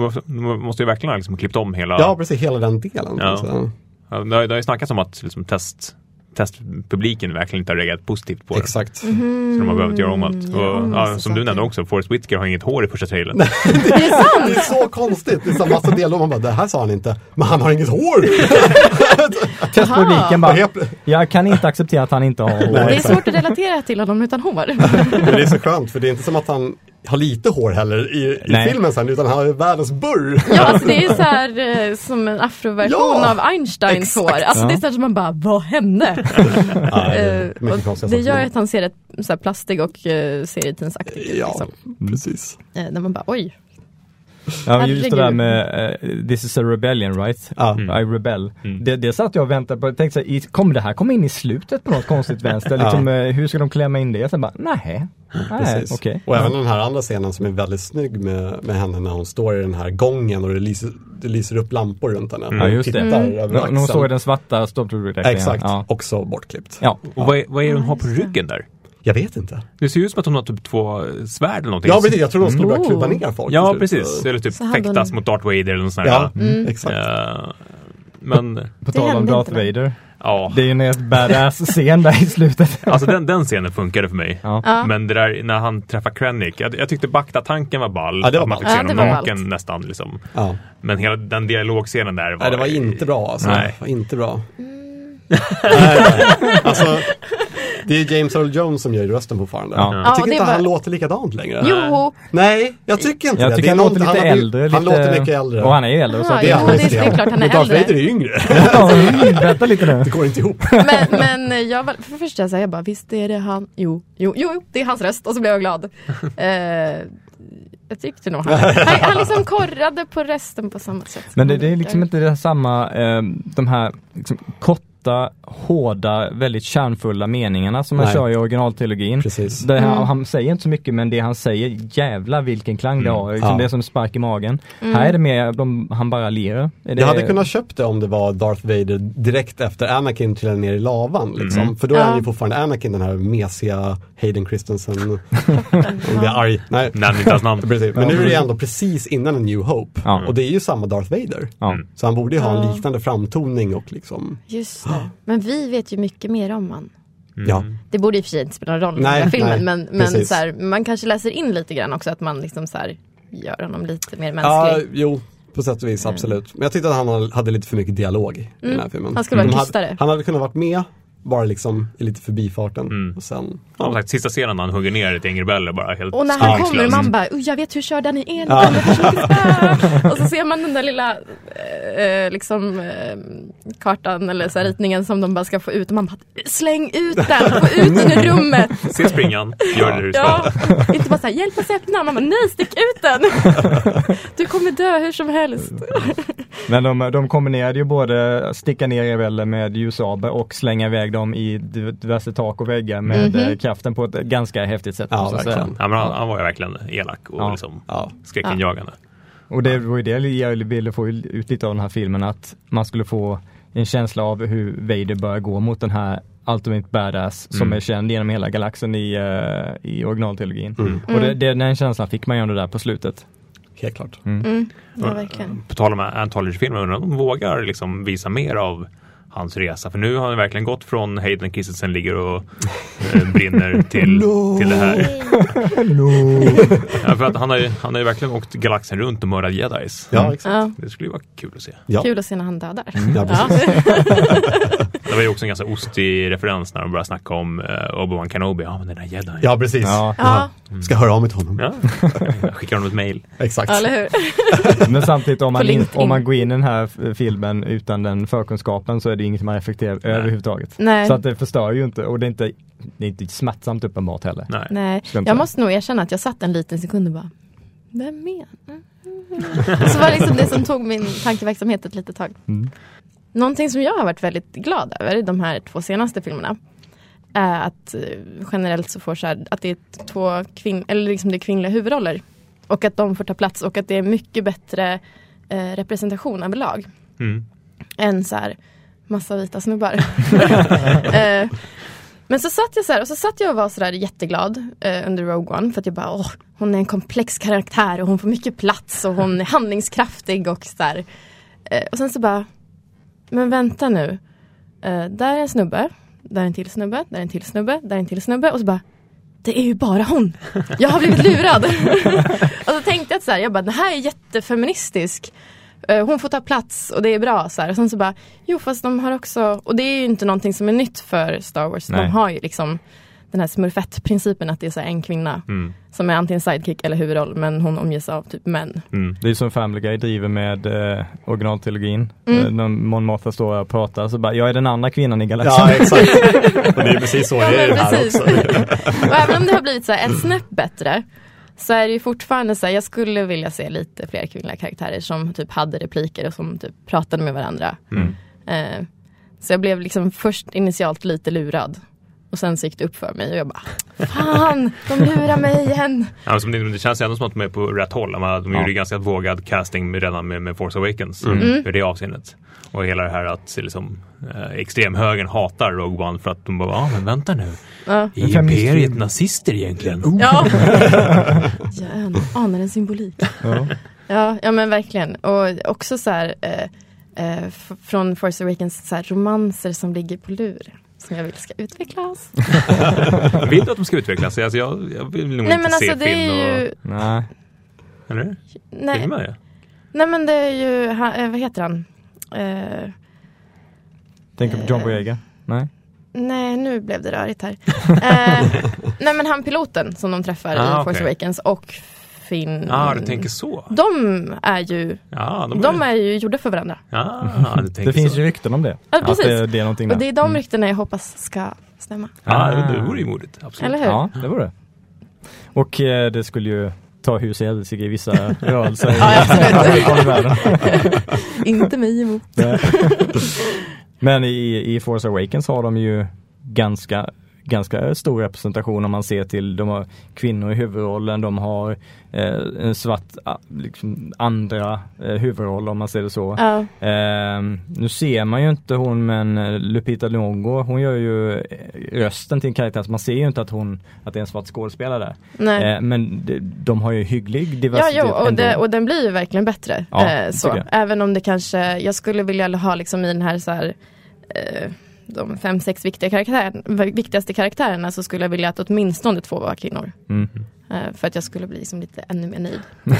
måste, ju verkligen ha liksom klippt om hela... Ja, precis. Hela den delen. Ja. Ja, har, det har ju snackats om att liksom, test, testpubliken verkligen inte har reagerat positivt på det. exakt. Så de har behövt göra om allt. Mm, Och, ja, som du nämnde också, Forrest Whitaker har inget hår i första trailern. Det är! Det är så konstigt. Det är så massa dialog. Man bara, det här sa han inte. Men han har inget hår! Testpubliken Bara jag kan inte acceptera att han inte har hår. Det är svårt att relatera till honom utan hår. Men det är så skönt för det är inte som att han har lite hår heller i, i filmen sen utan han har världens burr. Ja, alltså det är så här eh, som en afroversion Ja, av Einsteins exakt. hår. Alltså Ja. det är så här som man bara, vad hände? Ja, det Eh, det gör att han ser rätt så här plastig och uh, serietidningsaktig ut. Ja, Liksom. precis. Eh, när man bara, oj. Ja, men just det där med eh, This is a rebellion right? Ja. I rebel. Mm. Det, det satt jag och väntade på. Jag tänkte så här, i- kommer det här komma in i slutet på något konstigt vänster? Liksom, eh, hur ska de klämma in det? Sen bara, nej. Nej, Precis. okej. Och även den här andra scenen som är väldigt snygg med, med henne när hon står i den här gången och det lyser, det lyser upp lampor runt henne. Ja, Och just det. Mm. När hon står i den svarta stormtrooper Exakt, Ja. också bortklippt. ja. Och vad är, vad är det hon har på ryggen där? Jag vet inte. Det ser ut som att hon har typ två svärd eller någonting. Ja, precis. Jag tror de skulle börja Oh. klubba ner folk. Ja, precis. Eller typ fäktas hon- mot Darth Vader eller något sånt. Ja, Mm. exakt. Eh, men, På Det tal om Darth? Vader. ja. Det är ju en rätt badass scen där i slutet. Alltså den, den scenen funkade för mig. Ja. Men det där när han träffar Krennic, jag, jag tyckte Bakta-tanken var ball. Ja, det var att man fick se honom naken ballt. nästan. Liksom. Ja. Men hela den dialogscenen där var... Nej, det var inte bra alltså. Nej. Inte bra. nej, nej. Alltså, Det är James Earl Jones som gör rösten fortfarande. Ja. Jag Ja, tycker det inte var- han låter likadant längre. Jo, Nej, jag tycker inte Jag det. tycker det är han låter lite har- äldre. Han lite, låter mycket äldre. Och han är äldre. Så Ja, att jo, det, det är- det är klart han är Men Darth äldre. Vader är yngre. Ja, Vänta lite nu. Det går inte ihop. men, men jag var, för det första jag bara, visst är det han? Jo, jo, jo, jo, det är hans röst och så blev jag glad. Eh, jag tyckte nog han, han, han liksom korrade på rösten på samma sätt. Men det, han det är liksom inte det samma, eh, de här liksom, korta, hårda, väldigt kärnfulla meningarna som man Nej. kör i originaltrilogin. Precis. Det här, Mm. Han säger inte så mycket men det han säger, jävla vilken klang det Mm. har. Liksom Ja. Det är som spark i magen. Mm. Här är det mer, de, han bara ler. Är det, Jag hade kunnat köpt det om det var Darth Vader direkt efter Anakin trillade ner i lavan. Liksom. Mm. För då är Ja. han ju fortfarande Anakin, den här mesiga Hayden Christensen. Om det är arg. Nej. Nämn inte hans namn. Precis. Men nu är det ändå precis innan en New Hope. Ja. Och det är ju samma Darth Vader. Ja. Så han borde ju ha en liknande framtoning och liksom, Just det. Men vi vet ju mycket mer om han. Mm. ja. Det borde i och för sig inte spela någon roll i den här filmen nej, men, men så här, man kanske läser in lite grann också att man liksom så här, gör honom lite mer Ja, mänsklig. jo. På sätt och vis, absolut. Men jag tyckte att han hade lite för mycket dialog i den här Mm. filmen. Han skulle vara hade- tystare. Han hade kunnat varit med, bara liksom i lite förbifarten. Mm. Och sen, Ja, sagt, sista scenen när han hugger ner ett gäng rebeller bara helt Och när han kommer skoningslöst. man bara, "Oj, jag vet hur kör den i en Ja. Och så ser man den där lilla eh, eh, liksom eh, kartan eller så här, ritningen som de bara ska få ut och man bara, släng ut den, få ut den ur rummet. Se springan, gör det du ska. Ja, inte bara såhär, hjälp oss öppna, man bara, nej stick ut den. Du kommer dö hur som helst. Men de, de kombinerade ju både sticka ner rebeller med ljusabel och slänga iväg dem i diverse tak och väggar med Mhm. eh, kraften på ett ganska häftigt sätt. Ja, verkligen. Ja, men han, han var ju verkligen elak och Ja. liksom ja. skräckinjagande. Och det var ju det jag ville få ut lite av den här filmen, att man skulle få en känsla av hur Vader börjar gå mot den här Ultimate Badass som Mm. är känd genom hela galaxen i, uh, i originaltrilogin. Mm. Och det, det, den känslan fick man ju ändå där på slutet. Helt klart. Mm, ja, verkligen. På tal om anthology-filmer, undrar om de vågar liksom visa mer av hans resa. För nu har han verkligen gått från Hayden Christensen ligger och eh, brinner till, till det här. Ja, för att han har, ju, han har ju verkligen åkt galaxen runt och mördat jedis. Ja, exakt. Ja, Det skulle ju vara kul att se. Ja. kul att se när han dödar. Ja, Ja. Det var ju också en ganska ostig referens när de började snacka om uh, Obi-Wan Kenobi. Ja, men den där jedin. ja, precis. Ja. Ja, Ska höra av mig till honom. Skickar honom ett mail. Exakt. eller hur? Men samtidigt om man, in, om man går in i den här filmen utan den förkunskapen så är det inget man reflekterar överhuvudtaget. Nej. Så att det förstör ju inte och det är inte, det är inte smärtsamt uppenbart heller. Nej. Nej, jag måste nog erkänna att jag satt en liten sekund och bara, vem menar? Och så var det liksom det som tog min tankeverksamhet ett litet tag. Mm. Någonting som jag har varit väldigt glad över i de här två senaste filmerna är att eh, generellt så får så här, att det är två kvinn, eller liksom det är kvinnliga huvudroller. Och att de får ta plats och att det är mycket bättre eh, representation överlag Mm. än så här massa vita snubbar. eh, men så satt jag så här och så satt jag och var så där jätteglad eh, under Rogue One för att jag bara åh, hon är en komplex karaktär och hon får mycket plats och hon är handlingskraftig och så där. Eh, och sen så bara, men vänta nu. Eh, där är en snubbe, där är en till snubbe, där är en till snubbe, där är en till snubbe och så bara det är ju bara hon. Jag har blivit lurad. och så tänkte jag så här, jag bara, det här är jättefeministisk. Eh, Hon får ta plats och det är bra. Så här. Och sen så bara, jo fast de har också, och det är ju inte någonting som är nytt för Star Wars. Nej. De har ju liksom den här smurfett-principen att det är så här en kvinna Mm. som är antingen sidekick eller huvudroll men hon omges av typ män. Mm. Det är som Family Guy driver med eh, originaltrilogin. Mm. Eh, när Mon Mothma står och pratar så bara, jag är den andra kvinnan i galaxen. Ja, exakt. och det är precis så det är i det här också. och även om det har blivit så här ett snäpp bättre så är det ju fortfarande så här, jag skulle vilja se lite fler kvinnliga karaktärer som typ hade repliker och som typ pratade med varandra. Mm. Eh, så jag blev liksom först initialt lite lurad. Och sen så gick det upp för mig och jag bara, fan, de lurar mig igen. Ja, som det, det känns ändå som att de är på rätt håll. De, de Ja. gjorde ganska vågad casting med, redan med, med Force Awakens Mm. i det avseendet. Och hela det här att liksom, eh, extremhögern hatar Rogue One för att de bara, ja men vänta nu. Ja. Är imperiet nazister egentligen? Ja. jag an- anar en symbolik. Ja. Ja, ja men verkligen. Och också så här eh, eh, från Force Awakens så här, romanser som ligger på lur. Som jag vill ska utvecklas. Vill du att de ska utvecklas? Alltså, jag, jag vill nog Nej inte men se alltså det film är ju... och... Nej. Eller? Nej, man det? nej men det är ju, ha, eh, vad heter han? Eh, Tänker på John Eh. Boyega? Nej. Nej, nu blev det rörigt här. eh, nej men han piloten som de träffar Ah, i Force. Awakens och Finn. Ja, ah, du tänker så. De är ju, Ja, de är ju gjorda för varandra. Ja, du tänker Det finns så. ju rykten om det. Ja, precis. det, det är någonting Och det är de ryktena jag hoppas ska stämma. Ja, Ah. det vore ju modigt. Absolut. Eller hur? Ja, det var det. Och eh, det skulle ju ta hus i helsike i vissa rörelser Ja. Inte mig emot. Men i, i Force Awakens har de ju ganska ganska stor representation om man ser till, de har kvinnor i huvudrollen, de har eh, en svart ah, liksom, andra eh, huvudroll om man ser det så. Ja, Eh, nu ser man ju inte hon men eh, Lupita Nyong'o hon gör ju eh, rösten till en karaktär så man ser ju inte att hon att det är en svart skådespelare. Eh, men de, de har ju hygglig Ja, diversitet jo, och, det, och den blir ju verkligen bättre. Ja, eh, så. jag. Även om det kanske, jag skulle vilja ha liksom i den här så här de fem, sex viktiga karaktär, viktigaste karaktärerna så skulle jag vilja att åtminstone två var kvinnor. Mm. För att jag skulle bli liksom lite ännu mer nöjd.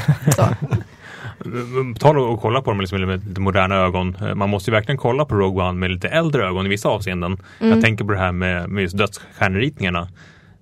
Ta och och kolla på dem liksom med lite moderna ögon. Eh, Man måste ju verkligen kolla på Rogue One med lite äldre ögon i vissa avseenden. Mm. Jag tänker på det här med, med just dödsstjärneritningarna.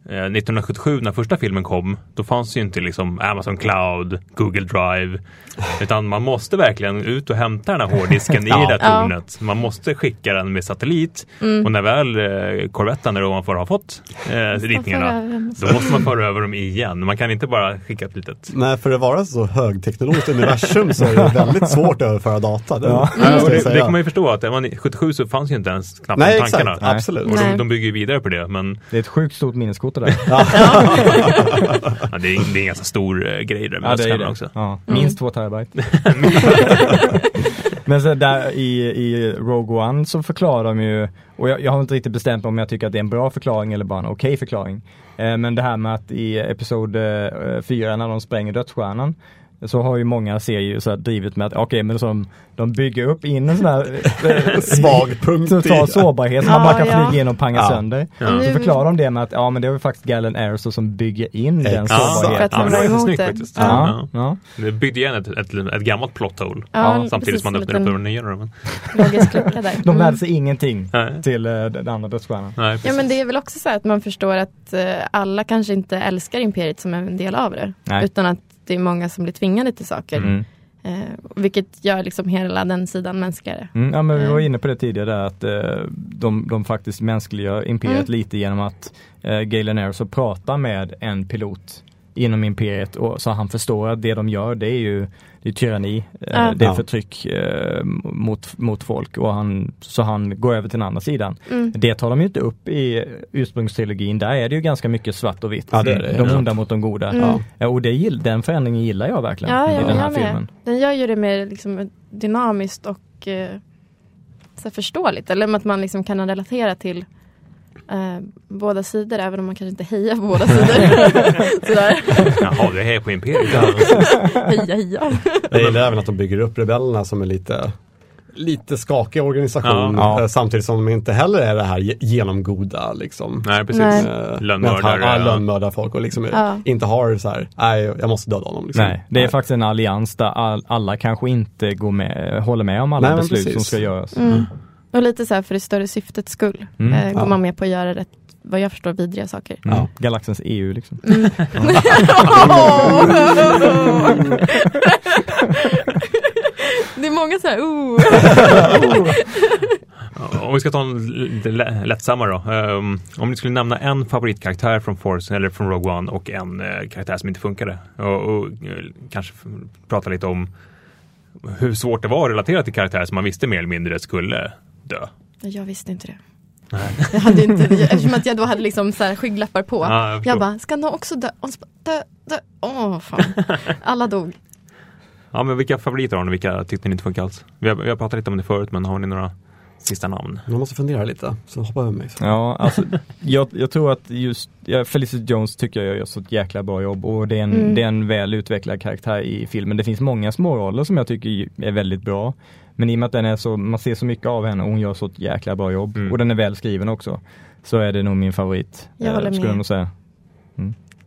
Eh, 1977 när första filmen kom, då fanns ju inte liksom Amazon Cloud, Google Drive. Utan man måste verkligen ut och hämta den här hårddisken i Ja. det här Ja. tornet. Man måste skicka den med satellit. Mm. Och när väl eh, korvetten där ovanför har fått eh, ritningarna, då måste man föra över dem igen. Man kan inte bara skicka ett litet Nej, för att vara så högteknologiskt universum så är det väldigt svårt att överföra data. Det, Ja. jag det, det kan man ju förstå att det var 77 så fanns ju inte ens knappt Nej, de exakt. tankarna. Absolut. Och de, Nej. de bygger ju vidare på det men Det är ett sjukt stort minneskort det där. ja, det, är, det är en ganska stor eh, grej det med Ja, det är det. också. Ja, Mm. minst två terabyte. Men så där i, i Rogue One så förklarar de ju, och jag, jag har inte riktigt bestämt om jag tycker att det är en bra förklaring eller bara en okej förklaring. Eh, men det här med att i episod 4 när de spränger dödsstjärnan så har ju många serier så här drivit med att okej men så de, bygger upp in en sån här eh, Svag punkt total sårbarhet som man Ja, bara kan ja. flyga in och panga Ja. sönder. Ja. Så förklarar de det med att ja men det var ju faktiskt Galen Erso som bygger in den Exakt. Att sårbarheten. ja, det var emot snyggt faktiskt. Ja, Ja. ja. Det byggde igen ett, ett, ett gammalt plot hole. Ja, Samtidigt precis, som man öppnade upp liten de nya. Logisk lucka där. De lärde sig ingenting nej, till eh, den andra dödsstjärnan. Ja men det är väl också så att man förstår att eh, alla kanske inte älskar Imperiet som en del av det. Nej. Utan att det är många som blir tvingade till saker. Mm. Eh, vilket gör liksom hela den sidan mänskligare. Mm, ja, men vi var Mm. inne på det tidigare att eh, de, de faktiskt mänskliggör Imperiet Mm. lite genom att eh, Galen Erso pratar med en pilot inom Imperiet och så han förstår att det de gör det är ju det är tyranni, eh, Ja. det är förtryck eh, mot, mot folk och han, så han går över till den andra sidan. Mm. Det tar de ju inte upp i ursprungstrilogin, där är det ju ganska mycket svart och vitt. Ja, det det, de onda mot de goda. Mm. Ja, och det, den förändringen gillar jag verkligen Ja, i den här filmen. Den gör ju det mer liksom, dynamiskt och eh, så förståeligt. Eller att man liksom kan relatera till eh, båda sidor även om man kanske inte hejar på båda sidor. Sådär. Jaha, det är här på Imperiet. Heja heja. Jag gillar även att de bygger upp rebellerna som en lite lite skakig organisation Ja. eh, samtidigt som de inte heller är det här ge- genomgoda liksom. Nej, precis. Nej. Lönnmördare, Ja, ja. lönnmördar folk och liksom Ja. inte har så här, nej jag måste döda honom. Liksom. Nej, det är faktiskt en allians där all, alla kanske inte går med, håller med om alla Nej, beslut precis. som ska göras. Mm. Och lite så här för det större syftets skull. Mm. Eh, går Ja. man med på att göra rätt, vad jag förstår, vidriga saker. Mm. Ja. Galaxens EU liksom. det är många så här, oh. Om vi ska ta en lite lä- lättsammare då. Ehm, om ni skulle nämna en favoritkaraktär från Force eller från Rogue One och en eh, karaktär som inte funkade. Och, och eh, kanske prata lite om hur svårt det var att relatera till karaktärer som man visste mer eller mindre skulle dö. Jag visste inte det. Jag hade inte, eftersom att jag då hade liksom så här skygglappar på. Ja, jag jag, bara, ska någon också dö? Och så bara, dö, dö. Åh, fan. Alla dog. Ja, men vilka favoriter har ni? Vilka tyckte ni inte funkade alls? Vi har, vi har pratat lite om det förut, men har ni några sista namn? Man måste fundera lite, så hoppa över mig. Ja, alltså jag, jag tror att just ja, Felicity Jones tycker jag gör så ett jäkla bra jobb och det är, en, Mm. det är en väl utvecklad karaktär i filmen. Det finns många småroller som jag tycker är väldigt bra. Men i och med att den är så, man ser så mycket av henne och hon gör så ett jäkla bra jobb Mm. och den är väl skriven också. Så är det nog min favorit. Jag eh, håller skulle med. jag säga.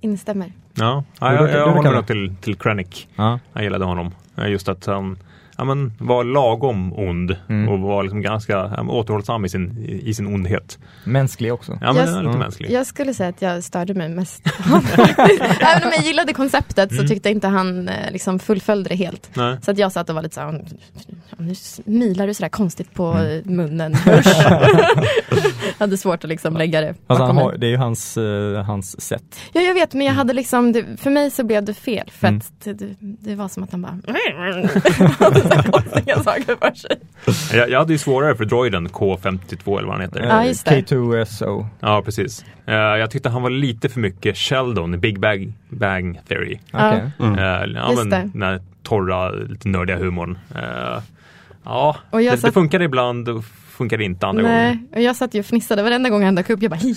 Instämmer. Ja, ja jag, jag du håller nog till, till Krennic. Ja. Jag gillade honom. Eh, Just att han, ja, men, var lagom ond Mm. och var liksom ganska ja, återhållsam i sin, i, sin ondhet. Mänsklig också. Ja, men Jag- lite Mm. mänsklig. Jag skulle säga att jag störde mig mest. Även om jag gillade konceptet så Mm. tyckte jag inte han eh, liksom fullföljde det helt. Nej. Så att jag satt och var lite så här, nu smilar du sådär konstigt på Mm. munnen. Hade svårt att liksom lägga det Alltså han har, det är ju hans, eh, hans sätt. Ja, jag vet, men jag hade liksom, det, för mig så blev det fel. För Mm. att det, det, var som att han bara så konstiga saker för sig. Jag, jag hade ju svårare för droiden K52 eller vad han heter. Ja, just det. K2SO. Ja, precis. Eh, jag tyckte han var lite för mycket Sheldon i Big Bang, Bang Theory. Ja. Okej. Mm. Eh, ja, Just men, det. Den här torra, lite nördiga humorn. Eh, ja, det, det satt- funkar ibland funkar inte andra gånger. Nej, och jag satt ju och fnissade varenda gång han dök upp. Jag bara hi.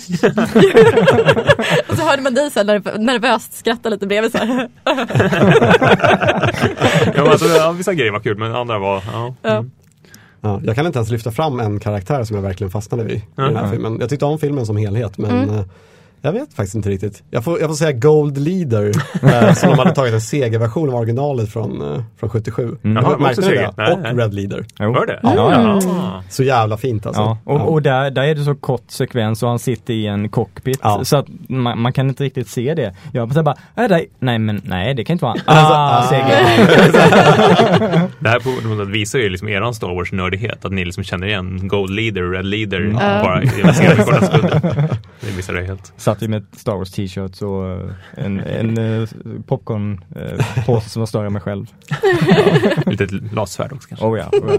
Och så hörde man dig så här nerv- nervöst skratta lite bredvid så här. ja, alltså, ja, vissa grejer var kul men andra var, ja. Ja. Mm. Ja, jag kan inte ens lyfta fram en karaktär som jag verkligen fastnade vid i den här Mm. filmen. Jag tyckte om filmen som helhet men Mm. Jag vet faktiskt inte riktigt. Jag får, jag får säga Gold Leader eh, som de hade tagit en segerversion av originalet från, eh, från 77. Mm. Jaha, Märkte ni det? Nej, Och nej. Red Leader. Var det? Ja, ja. Så jävla fint alltså. Ja, och, och där, där är det så kort sekvens och han sitter i en cockpit Ja. så att man, man kan inte riktigt se det. Jag bara, bara äh, där, nej men nej det kan inte vara Alltså, ah, ah. seger. Det här på något sätt visar ju liksom eran Star Wars-nördighet, att ni liksom känner igen Gold Leader Red Leader Mm. Bara i en senaste korta stund. Det visar det helt. Satt ju med ett Star Wars t-shirt och eh, en, en uh, popcornpåse som var större än mig själv. Lite lassvärd också kanske. Oh ja. Oh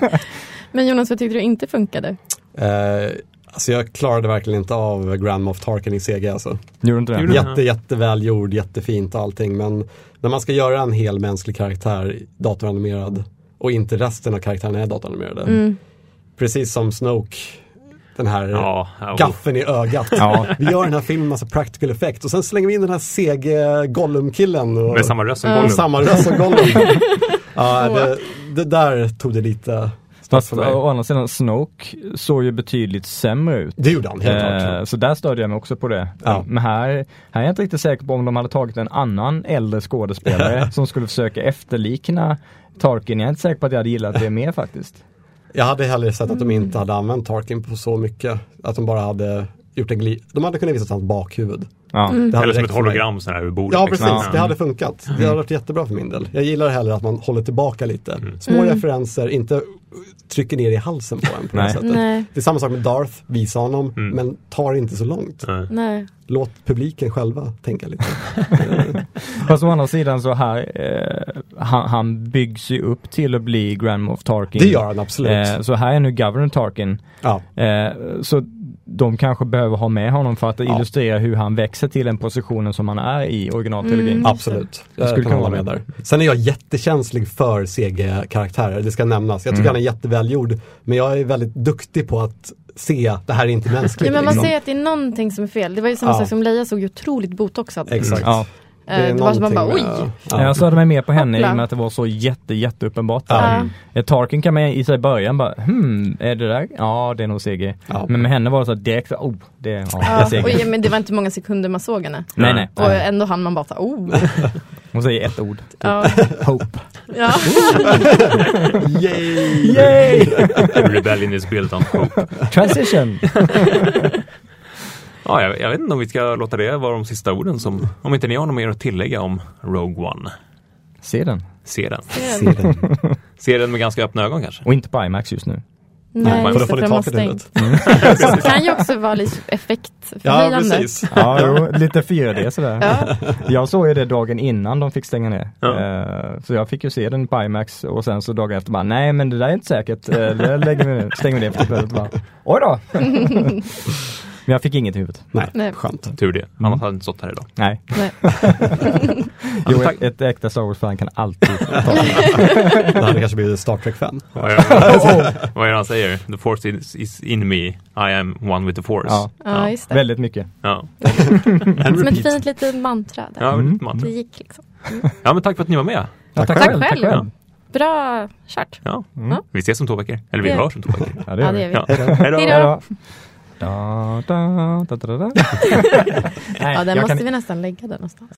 ja. Men Jonas, vad tyckte du inte funkade? Eh, alltså jag klarade verkligen inte av Grand Moff Tarkin i CG alltså. Gjorde inte det? Jätte, jättevälgjord, jättefint och allting men när man ska göra en hel mänsklig karaktär datoranimerad och inte resten av karaktärerna är datoranimerade. Mm. Precis som Snoke, den här Ja, och- gaffeln i ögat. Ja. Vi gör den här filmen massa practical effect och sen slänger vi in den här sege Gollum-killen. Och, med samma röst som Gollum. samma röst som Gollum. ja, det, det där tog det lite Fast å andra sidan, Snoke såg ju betydligt sämre ut. Det gjorde han helt Eh, klart. så där störde jag mig också på det. Ja. Men här, här är jag inte riktigt säker på om de hade tagit en annan äldre skådespelare som skulle försöka efterlikna Tarkin. Jag är inte säker på att jag hade gillat det mer faktiskt. Jag hade hellre sett att de inte hade använt Tarkin på så mycket. Att de bara hade gjort en gli... De hade kunnat visa hans bakhuvud. Ja. Det hade Eller som ett hologram så här över bordet. Ja liksom. precis, Ja. det hade funkat. Det hade varit jättebra för min del. Jag gillar hellre att man håller tillbaka lite. Mm. Små Mm. referenser, inte trycker ner i halsen på en på det sättet. Nej, Det är samma sak med Darth, visa honom, Mm. men tar inte så långt. Nej. Låt publiken själva tänka lite. Fast å andra sidan så här, eh, han, han byggs ju upp till att bli Grand Moff Tarkin. det gör han absolut. Eh, så här är nu Governor Tarkin. ja. Eh, så de kanske behöver ha med honom för att Ja. illustrera hur han växer till den positionen som han är i originaltrilogin. Mm. Absolut, jag skulle kunna hålla med där. Sen är jag jättekänslig för CG-karaktärer, det ska nämnas. Jag tycker Mm. han är jättevälgjord, men jag är väldigt duktig på att se, det här är inte mänskligt. Ja, men man liksom. ser att det är någonting som är fel. Det var ju samma Ja. sak som Leia såg ju otroligt botoxad. Exakt. Ja. Det, är Eh, det var som man bara oj. med- Ja. Jag störde mig mer på henne i Hoppla. och med att det var så jätte, jätte uppenbart. Ja. Eh, Tarkin kan man i sig början bara, hmm, är det där? Ja, det är nog CG. Ja. Men med henne var det så direkt, oh, det, ja, det är Ja, CG. och, men det var inte många sekunder man såg henne. Nej, nej. Och ändå hann man bara ta oh. Hon säger ett ord. Ja. Hope. Ja. Yay! Yay! Rebellion is built on hope. Transition! Ja, jag, jag vet inte om vi ska låta det vara de sista orden som, om inte ni har något mer att tillägga om Rogue One. Se den. Se den. Se den. Se den med ganska öppna ögon kanske. Och inte på IMAX just nu. Nej, För då just får det, ni för de har taket i huvudet. Det kan ju också vara lite Ja, effektförhöjande. precis. Ja, jo, lite 4D sådär. Ja. Jag såg ju det dagen innan de fick stänga ner. Ja. Eh, Så jag fick ju se den på IMAX och sen så dagen efter bara, nej men det där är inte säkert. Eh, Det lägger vi ner, stänger vi ner Oj då! Men jag fick inget i huvudet. Nej, Nej. skönt. Tur det. Annars hade jag inte stått här idag. Nej. Nej. Jo, tack. ett, ett äkta Star Wars-fan kan alltid ta Det hade kanske blivit Star Trek-fan. Vad är det- vad är det han säger? The force is, is in me. I am one with the force. Ja, Ja, just det. väldigt mycket. Ja, Som ett fint litet mantra där. ja, Mm. man. Det gick liksom. ja men tack för att ni var med. Ja, Tack själv. Tack själv. Bra kört. Ja. Mm. Vi ses om två veckor. Eller vi Ja. hörs om två veckor. Ja, det Ja, gör vi. Ja. Hej då. Da, da, da, da, da. Nej, Ja, den måste kan- vi nästan lägga där någonstans.